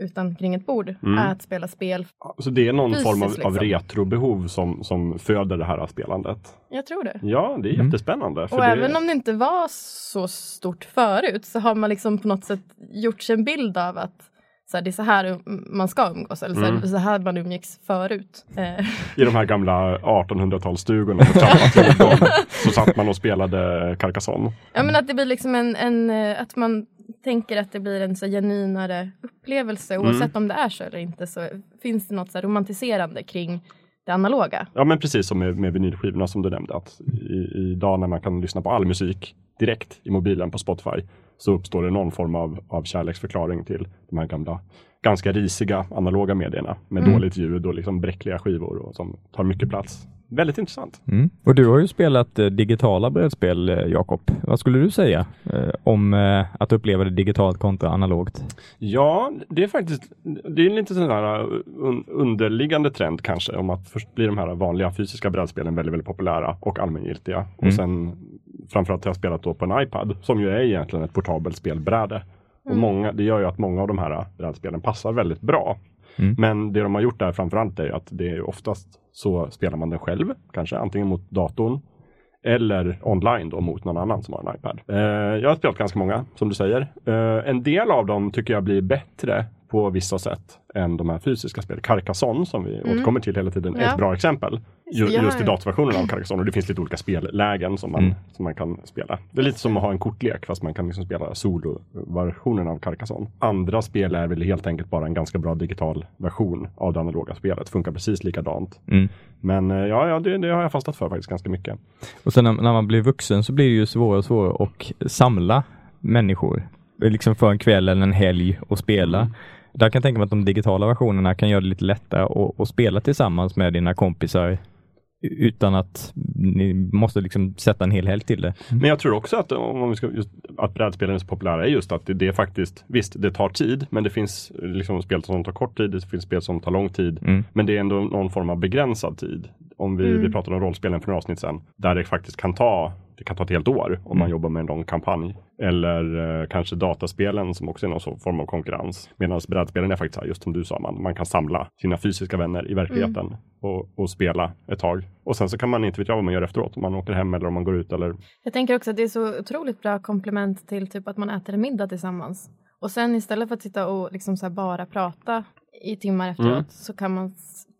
Speaker 7: utan kring ett bord,
Speaker 5: Mm.
Speaker 7: är att spela spel.
Speaker 5: Så det är någon
Speaker 7: Fysiskt,
Speaker 5: form av, av
Speaker 7: liksom.
Speaker 5: retrobehov som, som föder det här spelandet.
Speaker 7: Jag tror det.
Speaker 5: Ja, det är
Speaker 6: Mm.
Speaker 5: jättespännande. För
Speaker 7: Och
Speaker 5: det,
Speaker 7: även om det inte var så stort förut så har man liksom på något sätt gjort sig en bild av att så här, det är så här man ska umgås eller så, här,
Speaker 5: Mm.
Speaker 7: så här man umgicks förut.
Speaker 5: I de här gamla 1800-talsstugorna med trappa till dem, så satt man och spelade Carcassonne.
Speaker 7: Ja men att det blir liksom en, en eh, att man tänker att det blir en så genuinare upplevelse
Speaker 5: Mm.
Speaker 7: oavsett om det är så eller inte så finns det något så romantiserande kring det analoga.
Speaker 5: Ja, men precis som med, med vinylskivorna som du nämnde. Att i, idag när man kan lyssna på all musik direkt i mobilen på Spotify så uppstår det någon form av, av kärleksförklaring till de här gamla, ganska risiga analoga medierna med
Speaker 7: Mm.
Speaker 5: dåligt ljud och liksom bräckliga skivor och som tar mycket plats. Väldigt intressant.
Speaker 6: Mm. Och du har ju spelat eh, digitala brädspel, eh, Jakob. Vad skulle du säga eh, om eh, att uppleva det digitalt kontra analogt?
Speaker 5: Ja, det är faktiskt det är en lite sån här un, underliggande trend kanske om att först blir de här vanliga fysiska brädspelen väldigt, väldigt populära och allmängiltiga.
Speaker 6: Mm.
Speaker 5: Och sen framförallt har jag spelat då på en iPad som ju är egentligen ett portabelt spelbräde. Och många, det gör ju att många av de här brädspelen passar väldigt bra.
Speaker 6: Mm.
Speaker 5: Men det de har gjort där framförallt är ju att det är oftast så spelar man den själv, kanske antingen mot datorn eller online då mot någon annan som har en iPad. Eh, jag har spelat ganska många, som du säger. Eh, en del av dem tycker jag blir bättre på vissa sätt än de här fysiska spelen. Carcassonne, som vi återkommer till hela tiden, är
Speaker 7: Ja.
Speaker 5: ett bra exempel. Ju,
Speaker 7: Ja,
Speaker 5: just i datorversionen av Carcassonne. Och det finns lite olika spellägen som man,
Speaker 6: Mm.
Speaker 5: som man kan spela. Det är lite som att ha en kortlek, fast man kan liksom spela solo-versionen av Carcassonne. Andra spel är väl helt enkelt bara en ganska bra digital version av det analoga spelet. Funkar precis likadant.
Speaker 6: Mm.
Speaker 5: Men eh, ja, ja det, det har jag fastnat för faktiskt ganska mycket.
Speaker 6: Och sen när, när man blir vuxen så blir det ju svårare och svårare att samla människor. Liksom för en kväll eller en helg och spela.
Speaker 5: Mm.
Speaker 6: Där kan jag tänka mig att de digitala versionerna kan göra det lite lättare att spela tillsammans med dina kompisar utan att ni måste liksom sätta en hel helg till det.
Speaker 5: Men jag tror också att, om vi ska, just, att brädspelen är så populära är just att det, det är faktiskt, visst det tar tid, men det finns liksom spel som tar kort tid, det finns spel som tar lång tid.
Speaker 6: Mm.
Speaker 5: Men det är ändå någon form av begränsad tid. Om vi,
Speaker 7: Mm.
Speaker 5: vi pratade om rollspelen för några avsnitt sedan, där det faktiskt kan ta det kan ta ett helt år om
Speaker 6: Mm.
Speaker 5: man jobbar med en lång kampanj. Eller eh, kanske dataspelen som också är någon form av konkurrens. Medan brädspelen är faktiskt här, just som du sa, man, man kan samla sina fysiska vänner i verkligheten
Speaker 7: Mm.
Speaker 5: och, och spela ett tag. Och sen så kan man inte veta vad man gör efteråt, om man åker hem eller om man går ut eller
Speaker 7: Jag tänker också att det är så otroligt bra komplement till typ att man äter en middag tillsammans. Och sen istället för att sitta och liksom så här bara prata i timmar efteråt
Speaker 5: Mm.
Speaker 7: så kan man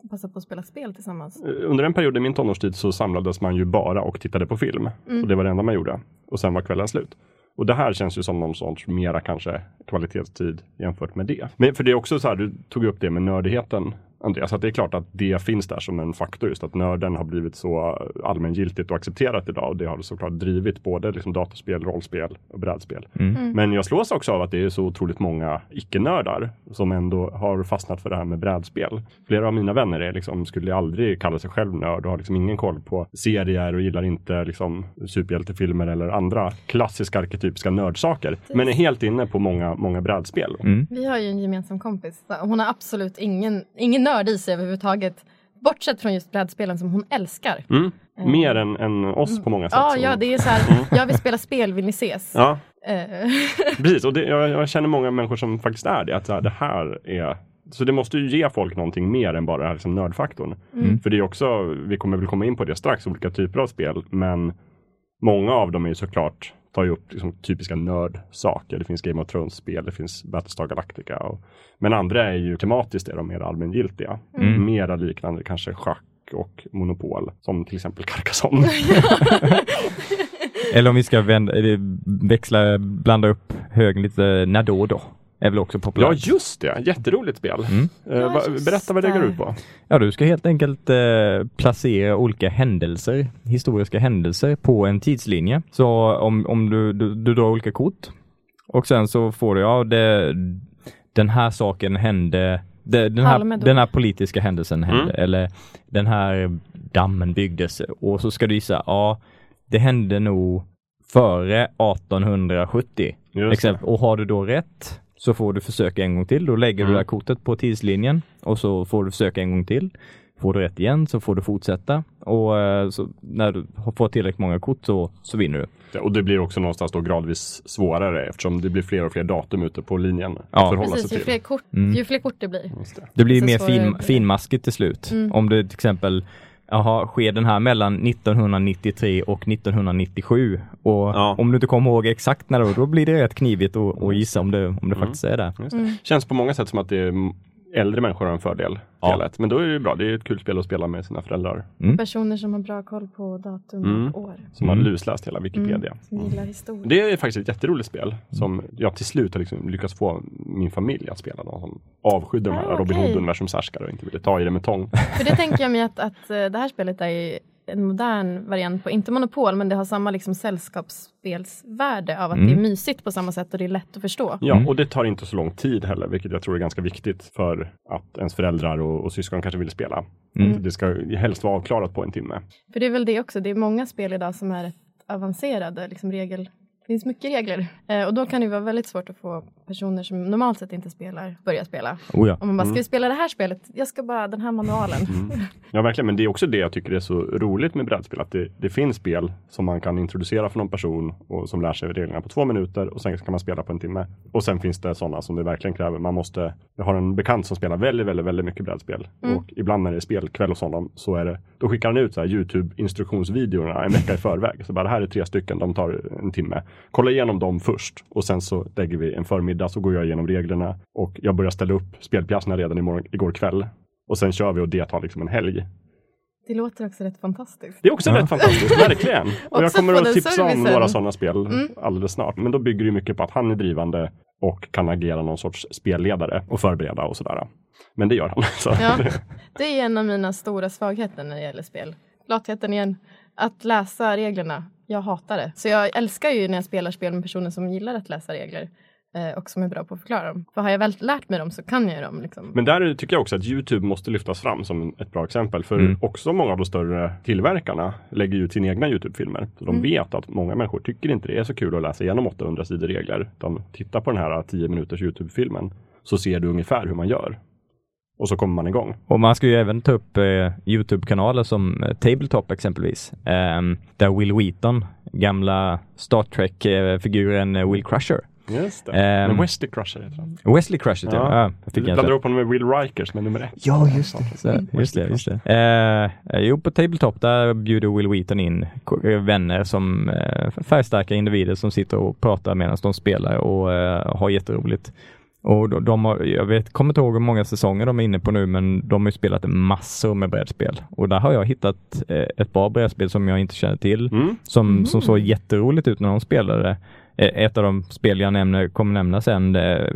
Speaker 7: passa på att spela spel tillsammans.
Speaker 5: Eh, Under en period i min tonårstid så samlades man ju bara och tittade på film.
Speaker 7: Mm.
Speaker 5: Och det var det enda man gjorde. Och sen var kvällen slut. Och det här känns ju som någon sorts mera kanske kvalitetstid jämfört med det. Men för det är också så här, du tog upp det med nördigheten Andreas, att det är klart att det finns där som en faktor just att nörden har blivit så allmängiltigt och accepterat idag och det har såklart drivit både liksom datorspel, rollspel och brädspel.
Speaker 6: Mm.
Speaker 5: Men jag slås också av att det är så otroligt många icke-nördar som ändå har fastnat för det här med brädspel. Flera av mina vänner är liksom, skulle aldrig kalla sig själv nörd och har liksom ingen koll på serier och gillar inte liksom superhjältefilmer eller andra klassiska arketypiska nördsaker. Men är helt inne på många, många brädspel.
Speaker 6: Mm.
Speaker 7: Vi har ju en gemensam kompis. Hon har absolut ingen, ingen nörd i sig överhuvudtaget. Bortsett från just brädspelen som hon älskar.
Speaker 5: Mm. Mer än, än oss på många sätt.
Speaker 7: Ja, ja, det är så här, jag vill spela spel, vill ni ses?
Speaker 5: ja.
Speaker 7: Eh,
Speaker 5: Precis, och det, jag, jag känner många människor som faktiskt är det. Att det här är så det måste ju ge folk någonting mer än bara liksom nördfaktorn.
Speaker 6: Mm.
Speaker 5: För det är också, vi kommer väl komma in på det strax, olika typer av spel. Men många av dem är ju såklart, ju upp liksom typiska nördsaker. Det finns Game of Thrones-spel, det finns Battlestar Galactica. Och, men andra är ju tematiskt är de mer allmängiltiga.
Speaker 6: Mm.
Speaker 5: Mera liknande kanske schack och monopol. Som till exempel Carcassonne.
Speaker 6: Eller om vi ska vända, eller växla, blanda upp högen lite, Nadå då. Är väl också
Speaker 5: ja,
Speaker 6: populärt.
Speaker 5: just det. Jätteroligt spel.
Speaker 6: Mm.
Speaker 5: Eh,
Speaker 7: Ja,
Speaker 5: va, berätta vad det går ut på.
Speaker 6: Ja, du ska helt enkelt eh, placera olika händelser, historiska händelser på en tidslinje. Så om, om du, du, du drar olika kort och sen så får du, ja, det, den här saken hände, det, den, här, den här politiska händelsen hände,
Speaker 5: Mm.
Speaker 6: eller den här dammen byggdes och så ska du gissa, ja, det hände nog före 1870.
Speaker 5: Just
Speaker 6: Exempel, och har du då rätt så får du försöka en gång till. Då lägger
Speaker 5: Mm.
Speaker 6: du det här kortet på tidslinjen och så får du försöka en gång till. Får du rätt igen så får du fortsätta och eh, så när du har fått tillräckligt många kort så, så vinner du.
Speaker 5: det. Och det blir också någonstans då gradvis svårare eftersom det blir fler och fler datum ute på linjen
Speaker 6: Ja.
Speaker 7: precis,
Speaker 5: sig
Speaker 7: ju
Speaker 5: till.
Speaker 7: fler, kort,
Speaker 6: Mm.
Speaker 7: ju fler kort det blir.
Speaker 5: Det.
Speaker 6: Det blir
Speaker 7: Så
Speaker 6: mer fin, finmaskigt till slut.
Speaker 7: Mm.
Speaker 6: Om det till exempel Jaha, sker den här mellan 1993 och 1997 och
Speaker 5: Ja.
Speaker 6: om du inte kommer ihåg exakt när det var, då blir det rätt knivigt att, gissa om det, om det
Speaker 5: Mm.
Speaker 6: faktiskt är det.
Speaker 5: Just det. Känns på många sätt som att det är äldre människor har en fördel.
Speaker 6: Ja.
Speaker 5: Men då är det ju bra. Det är ett kul spel att spela med sina föräldrar
Speaker 7: Personer som har bra koll på datum
Speaker 5: Mm.
Speaker 7: och år.
Speaker 5: som
Speaker 6: Mm.
Speaker 5: har lusläst hela Wikipedia.
Speaker 7: Mm, som gillar historia.
Speaker 5: Det är faktiskt ett jätteroligt spel som jag till slut har liksom lyckats få min familj att spela. De som avskydde de här
Speaker 7: Ah,
Speaker 5: Robin
Speaker 7: okej.
Speaker 5: Hood-universums härskare och inte ville ta i det med tång.
Speaker 7: För det tänker jag mig att, att eh, det här spelet är en modern variant på, inte monopol, men det har samma liksom sällskapsspelsvärde av att
Speaker 6: Mm.
Speaker 7: det är mysigt på samma sätt och det är lätt att förstå.
Speaker 5: Ja,
Speaker 6: Mm.
Speaker 5: och det tar inte så lång tid heller, vilket jag tror är ganska viktigt för att ens föräldrar och, och syskon kanske vill spela.
Speaker 6: Mm.
Speaker 5: Det ska helst vara avklarat på en timme.
Speaker 7: För det är väl det också, det är många spel idag som är rätt avancerade, liksom regel. Det finns mycket regler eh, och då kan det vara väldigt svårt att få personer som normalt sett inte spelar börja spela.
Speaker 6: Oh ja.
Speaker 7: Om man bara,
Speaker 5: Mm.
Speaker 7: ska vi spela det här spelet? Jag ska bara, den här manualen.
Speaker 5: Ja, verkligen. Men det är också det jag tycker är så roligt med brädspel. Att det, det finns spel som man kan introducera för någon person och som lär sig reglerna på två minuter och sen kan man spela på en timme. Och sen finns det sådana som det verkligen kräver. Man måste, jag har en bekant som spelar väldigt, väldigt, väldigt mycket brädspel.
Speaker 7: Mm.
Speaker 5: Och ibland när det är spelkväll hos honom så är det, då skickar han ut så Youtube instruktionsvideorna en vecka i förväg. Så bara, det här är tre stycken, de tar en timme. Kolla igenom dem först och sen så lägger vi en förmiddag så går jag igenom reglerna och jag börjar ställa upp spelpjäserna redan imorgon, igår kväll. Och sen kör vi och det tar liksom en helg.
Speaker 7: Det låter också rätt fantastiskt.
Speaker 5: Det är också rätt fantastiskt, verkligen. Och jag kommer att tipsa om
Speaker 7: servicen.
Speaker 5: några sådana spel
Speaker 7: Mm.
Speaker 5: alldeles snart. Men då bygger det mycket på att han är drivande och kan agera någon sorts spelledare och förbereda och sådär. Men det gör han. Så.
Speaker 7: Ja, det är en av mina stora svagheter när det gäller spel. Latheten igen. Att läsa reglerna. Jag hatar det. Så jag älskar ju när jag spelar spel med personer som gillar att läsa regler. eh, Och som är bra på att förklara dem. För har jag väl lärt mig dem så kan jag dem. Liksom.
Speaker 5: Men där tycker jag också att Youtube måste lyftas fram som ett bra exempel. För
Speaker 6: Mm.
Speaker 5: också många av de större tillverkarna lägger ut sina egna Youtube-filmer. Så de
Speaker 7: Mm.
Speaker 5: vet att många människor tycker inte det är så kul att läsa igenom 800 sidor regler. Utan titta på den här 10 minuters Youtube-filmen så ser du ungefär hur man gör. Och så kommer man igång.
Speaker 6: Och man ska ju även ta upp eh, Youtube-kanaler som eh, Tabletop exempelvis. ehm, där Will Wheaton, gamla Star Trek-figuren eh, Will Crusher.
Speaker 5: Just det. Men Wesley Crusher heter han.
Speaker 6: Wesley Crusher, ja.
Speaker 5: Ja.
Speaker 6: jag fick
Speaker 5: Du
Speaker 6: jag
Speaker 5: blandar ihop honom med Will Riker som är nummer ett.
Speaker 6: Ja, just det. Så, just det, just det. Eh, jo, på Tabletop där bjuder Will Wheaton in eh, vänner som eh, färgstarka individer som sitter och pratar medan de spelar och eh, har jätteroligt. Och de, de har, jag vet, kommer inte ihåg hur många säsonger de är inne på nu, men de har ju spelat massor med brädspel. Och där har jag hittat eh, ett bra brädspel som jag inte känner till,
Speaker 5: Mm.
Speaker 6: som, som såg jätteroligt ut när de spelade. Eh, Ett av de spel jag nämner, kommer nämna sen, eh,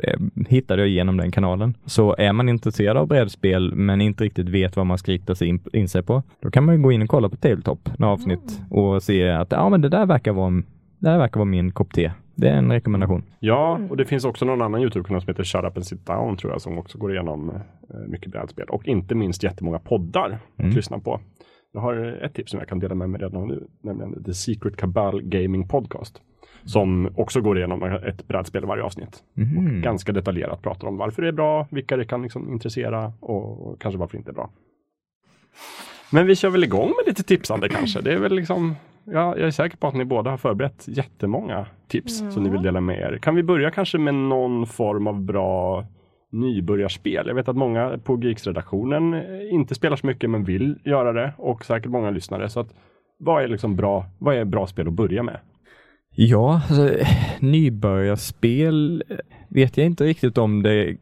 Speaker 6: hittade jag genom den kanalen. Så är man intresserad av brädspel men inte riktigt vet vad man ska rikta sig in, in sig på, då kan man ju gå in och kolla på Tabletop, några avsnitt och se att ja, men det där verkar vara, det där verkar vara min kopp te. Det är en rekommendation.
Speaker 5: Ja, och det finns också någon annan Youtube-kanal som heter Shut Up and Sit Down tror jag som också går igenom eh, mycket brädspel. Och inte minst jättemånga poddar att
Speaker 6: Mm.
Speaker 5: lyssna på. Jag har ett tips som jag kan dela med mig redan nu, nämligen The Secret Cabal Gaming Podcast. Som också går igenom ett brädspel i varje avsnitt.
Speaker 6: Mhm.
Speaker 5: Och ganska detaljerat pratar om varför det är bra, vilka det kan liksom intressera och, och kanske varför det inte är bra. Men vi kör väl igång med lite tipsande kanske. Det är väl liksom, ja, jag är säker på att ni båda har förberett jättemånga tips som ni vill dela med er. Kan vi börja kanske med någon form av bra nybörjarspel? Jag vet att många på Geeks-redaktionen eh, inte spelar så mycket men vill göra det och säkert många lyssnare. Så att, vad är liksom bra, vad är bra spel att börja med?
Speaker 6: Ja, alltså, nybörjarspel vet jag inte riktigt om det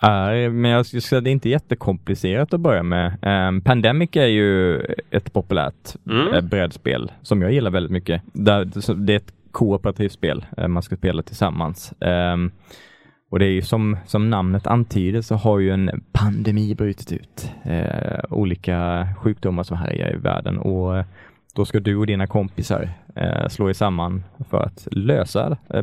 Speaker 6: är, men jag skulle säga att det är inte jättekomplicerat att börja med. Um, Pandemic är ju ett populärt
Speaker 5: Mm.
Speaker 6: eh, brädspel som jag gillar väldigt mycket. Det är ett kooperativt spel, eh, man ska spela tillsammans. Ehm, och det är ju som, som namnet antyder så har ju en pandemi brutit ut. Eh, olika sjukdomar som härjar i världen och då ska du och dina kompisar eh, slå er samman för att lösa, eh,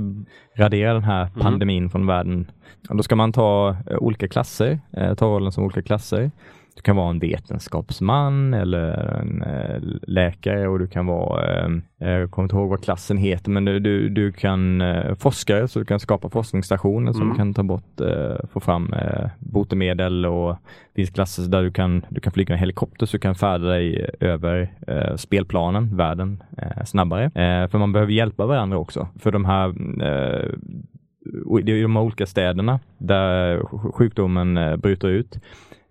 Speaker 6: radera den här pandemin från världen. Och då ska man ta eh, olika klasser, eh, ta rollen som olika klasser. Du kan vara en vetenskapsman eller en eh, läkare och du kan vara, eh, jag kommer inte ihåg vad klassen heter, men du, du, du kan eh, forskare så du kan skapa forskningsstationer som kan ta bort, eh, få fram eh, botemedel och det finns klasser där du kan, du kan flyga en helikopter så du kan färda dig över eh, spelplanen, världen, eh, snabbare. Eh, för man behöver hjälpa varandra också. För de här eh, är de olika städerna där sj- sjukdomen eh, bryter ut.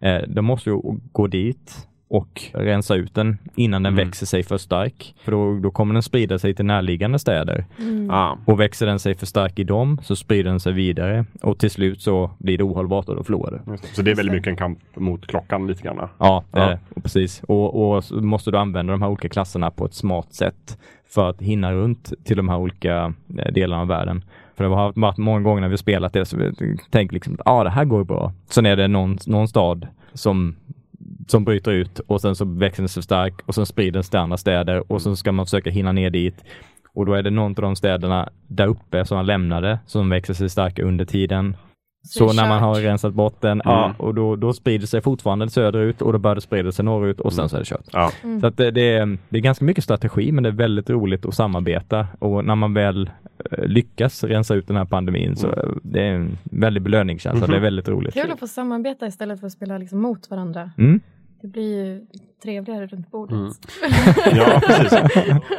Speaker 6: Eh, de måste ju gå dit och rensa ut den innan den växer sig för stark. För då, då kommer den sprida sig till närliggande städer.
Speaker 5: Ah.
Speaker 6: Och växer den sig för stark i dem så sprider den sig vidare och till slut så blir det ohållbart och då förlorar du.
Speaker 5: Så det är väldigt mycket en kamp mot klockan lite grann.
Speaker 6: Ja, det
Speaker 5: Ja.
Speaker 6: det. Och precis. Och, och så måste du använda de här olika klasserna på ett smart sätt för att hinna runt till de här olika eh, delarna av världen. För det har varit många gånger när vi spelat det så vi tänker liksom att ah, det här går bra. Sen är det någon, någon stad som som bryter ut och sen så växer den sig stark och sen sprider den sig till andra städer och sen ska man försöka hinna ner dit. Och då är det någon av de städerna där uppe som man lämnade som växer sig starka under tiden.
Speaker 7: Så
Speaker 6: Så när man har rensat bort den, ja, och då, då sprider sig fortfarande söderut och då börjar det sprida sig norrut och sen så är det kört.
Speaker 5: Ja.
Speaker 6: Så att det, det, är, det är ganska mycket strategi men det är väldigt roligt att samarbeta och när man väl lyckas rensa ut den här pandemin så eh, det är en väldig belöningskänsla. Det är väldigt roligt.
Speaker 7: Kul att få samarbeta istället för att spela liksom mot varandra.
Speaker 6: Mm.
Speaker 7: Det blir ju trevligare runt bordet.
Speaker 5: Ja, precis.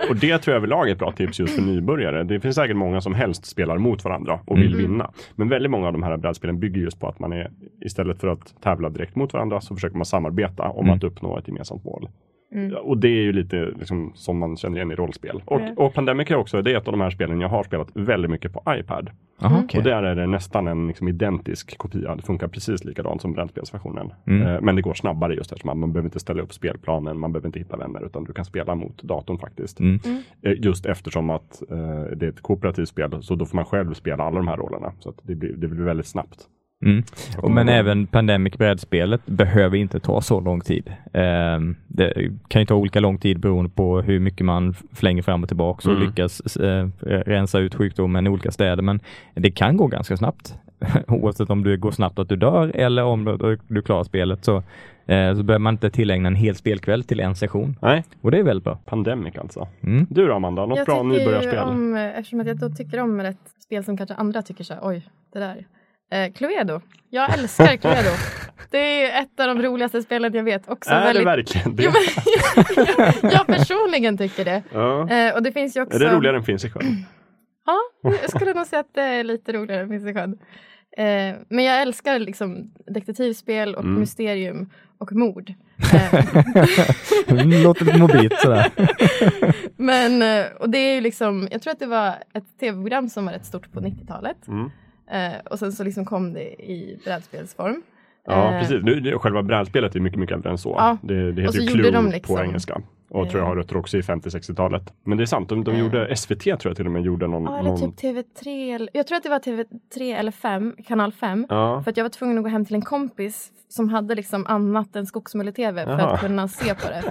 Speaker 5: Och det tror jag överlag är ett bra tips just för nybörjare. Det finns säkert många som helst spelar mot varandra och vill vinna. Men väldigt många av de här brädspelen bygger just på att man är istället för att tävla direkt mot varandra så försöker man samarbeta om att uppnå ett gemensamt mål. Ja, Och det är ju lite liksom, som man känner igen i rollspel. Och,
Speaker 7: Ja.
Speaker 5: och Pandemic är också, det är ett av de här spelen jag har spelat väldigt mycket på iPad.
Speaker 6: Aha, okej.
Speaker 5: Och där är det nästan en liksom, identisk kopia. Det funkar precis likadant som brädspelsversionen.
Speaker 6: Mm.
Speaker 5: Eh, men det går snabbare just eftersom man, man behöver inte ställa upp spelplanen, man behöver inte hitta vänner utan du kan spela mot datorn faktiskt.
Speaker 6: Mm.
Speaker 5: Eh, just eftersom att eh, det är ett kooperativt spel så då får man själv spela alla de här rollerna. Så att det, blir, det blir väldigt snabbt.
Speaker 6: Mm. Och, men även Pandemic brädspelet behöver inte ta så lång tid. Ehm, det kan ju ta olika lång tid beroende på hur mycket man flänger fram och tillbaka och
Speaker 5: Mm.
Speaker 6: lyckas eh, rensa ut sjukdomen i olika städer. Men det kan gå ganska snabbt. Oavsett om det går snabbt att du dör eller om du, klarar spelet så, eh, så behöver man inte tillägna en hel spelkväll till en session.
Speaker 5: Nej,
Speaker 6: Och det är väldigt bra.
Speaker 5: Pandemic alltså.
Speaker 6: Mm.
Speaker 5: Du då Amanda, något
Speaker 7: jag
Speaker 5: bra
Speaker 7: tycker
Speaker 5: nybörjarspel?
Speaker 7: om, eftersom att jag då tycker om ett spel som kanske andra tycker så här, oj, det där, Eh, Cluedo. Jag älskar Cluedo. Det är ett av de roligaste spelen jag vet. Också
Speaker 5: är
Speaker 7: väldigt...
Speaker 5: det verkligen det?
Speaker 7: Jo, men, jag, jag personligen tycker det.
Speaker 5: ja.
Speaker 7: Eh, och det finns ju också...
Speaker 5: Är det roligare än Finns i sjön?
Speaker 7: Ja, jag skulle nog säga att det är lite roligare än Finns i sjön. Eh, men jag älskar liksom detektivspel och
Speaker 5: Mm.
Speaker 7: mysterium och mord.
Speaker 6: Låter lite mobilt sådär.
Speaker 7: men, eh, och det är ju liksom, jag tror att det var ett tv-program som var rätt stort på 90-talet.
Speaker 5: Mm.
Speaker 7: Eh, och sen så liksom kom det i brädspelsform.
Speaker 5: Ja,
Speaker 7: Eh,
Speaker 5: precis. Nu, själva brädspelet är mycket, mycket äldre än så.
Speaker 7: Ja.
Speaker 5: Det, det heter ju Clue
Speaker 7: liksom-
Speaker 5: på engelska. Och tror jag har rötter också i 50-60-talet. Men det är sant, de, de gjorde, SVT tror jag till och med gjorde någon...
Speaker 7: Ja, eller
Speaker 5: någon
Speaker 7: typ TV3. eller- Jag tror att det var TV3 eller 5, kanal 5.
Speaker 5: ja.
Speaker 7: För att jag var tvungen att gå hem till en kompis som hade liksom annat än skogsmulle-TV för att kunna se på det.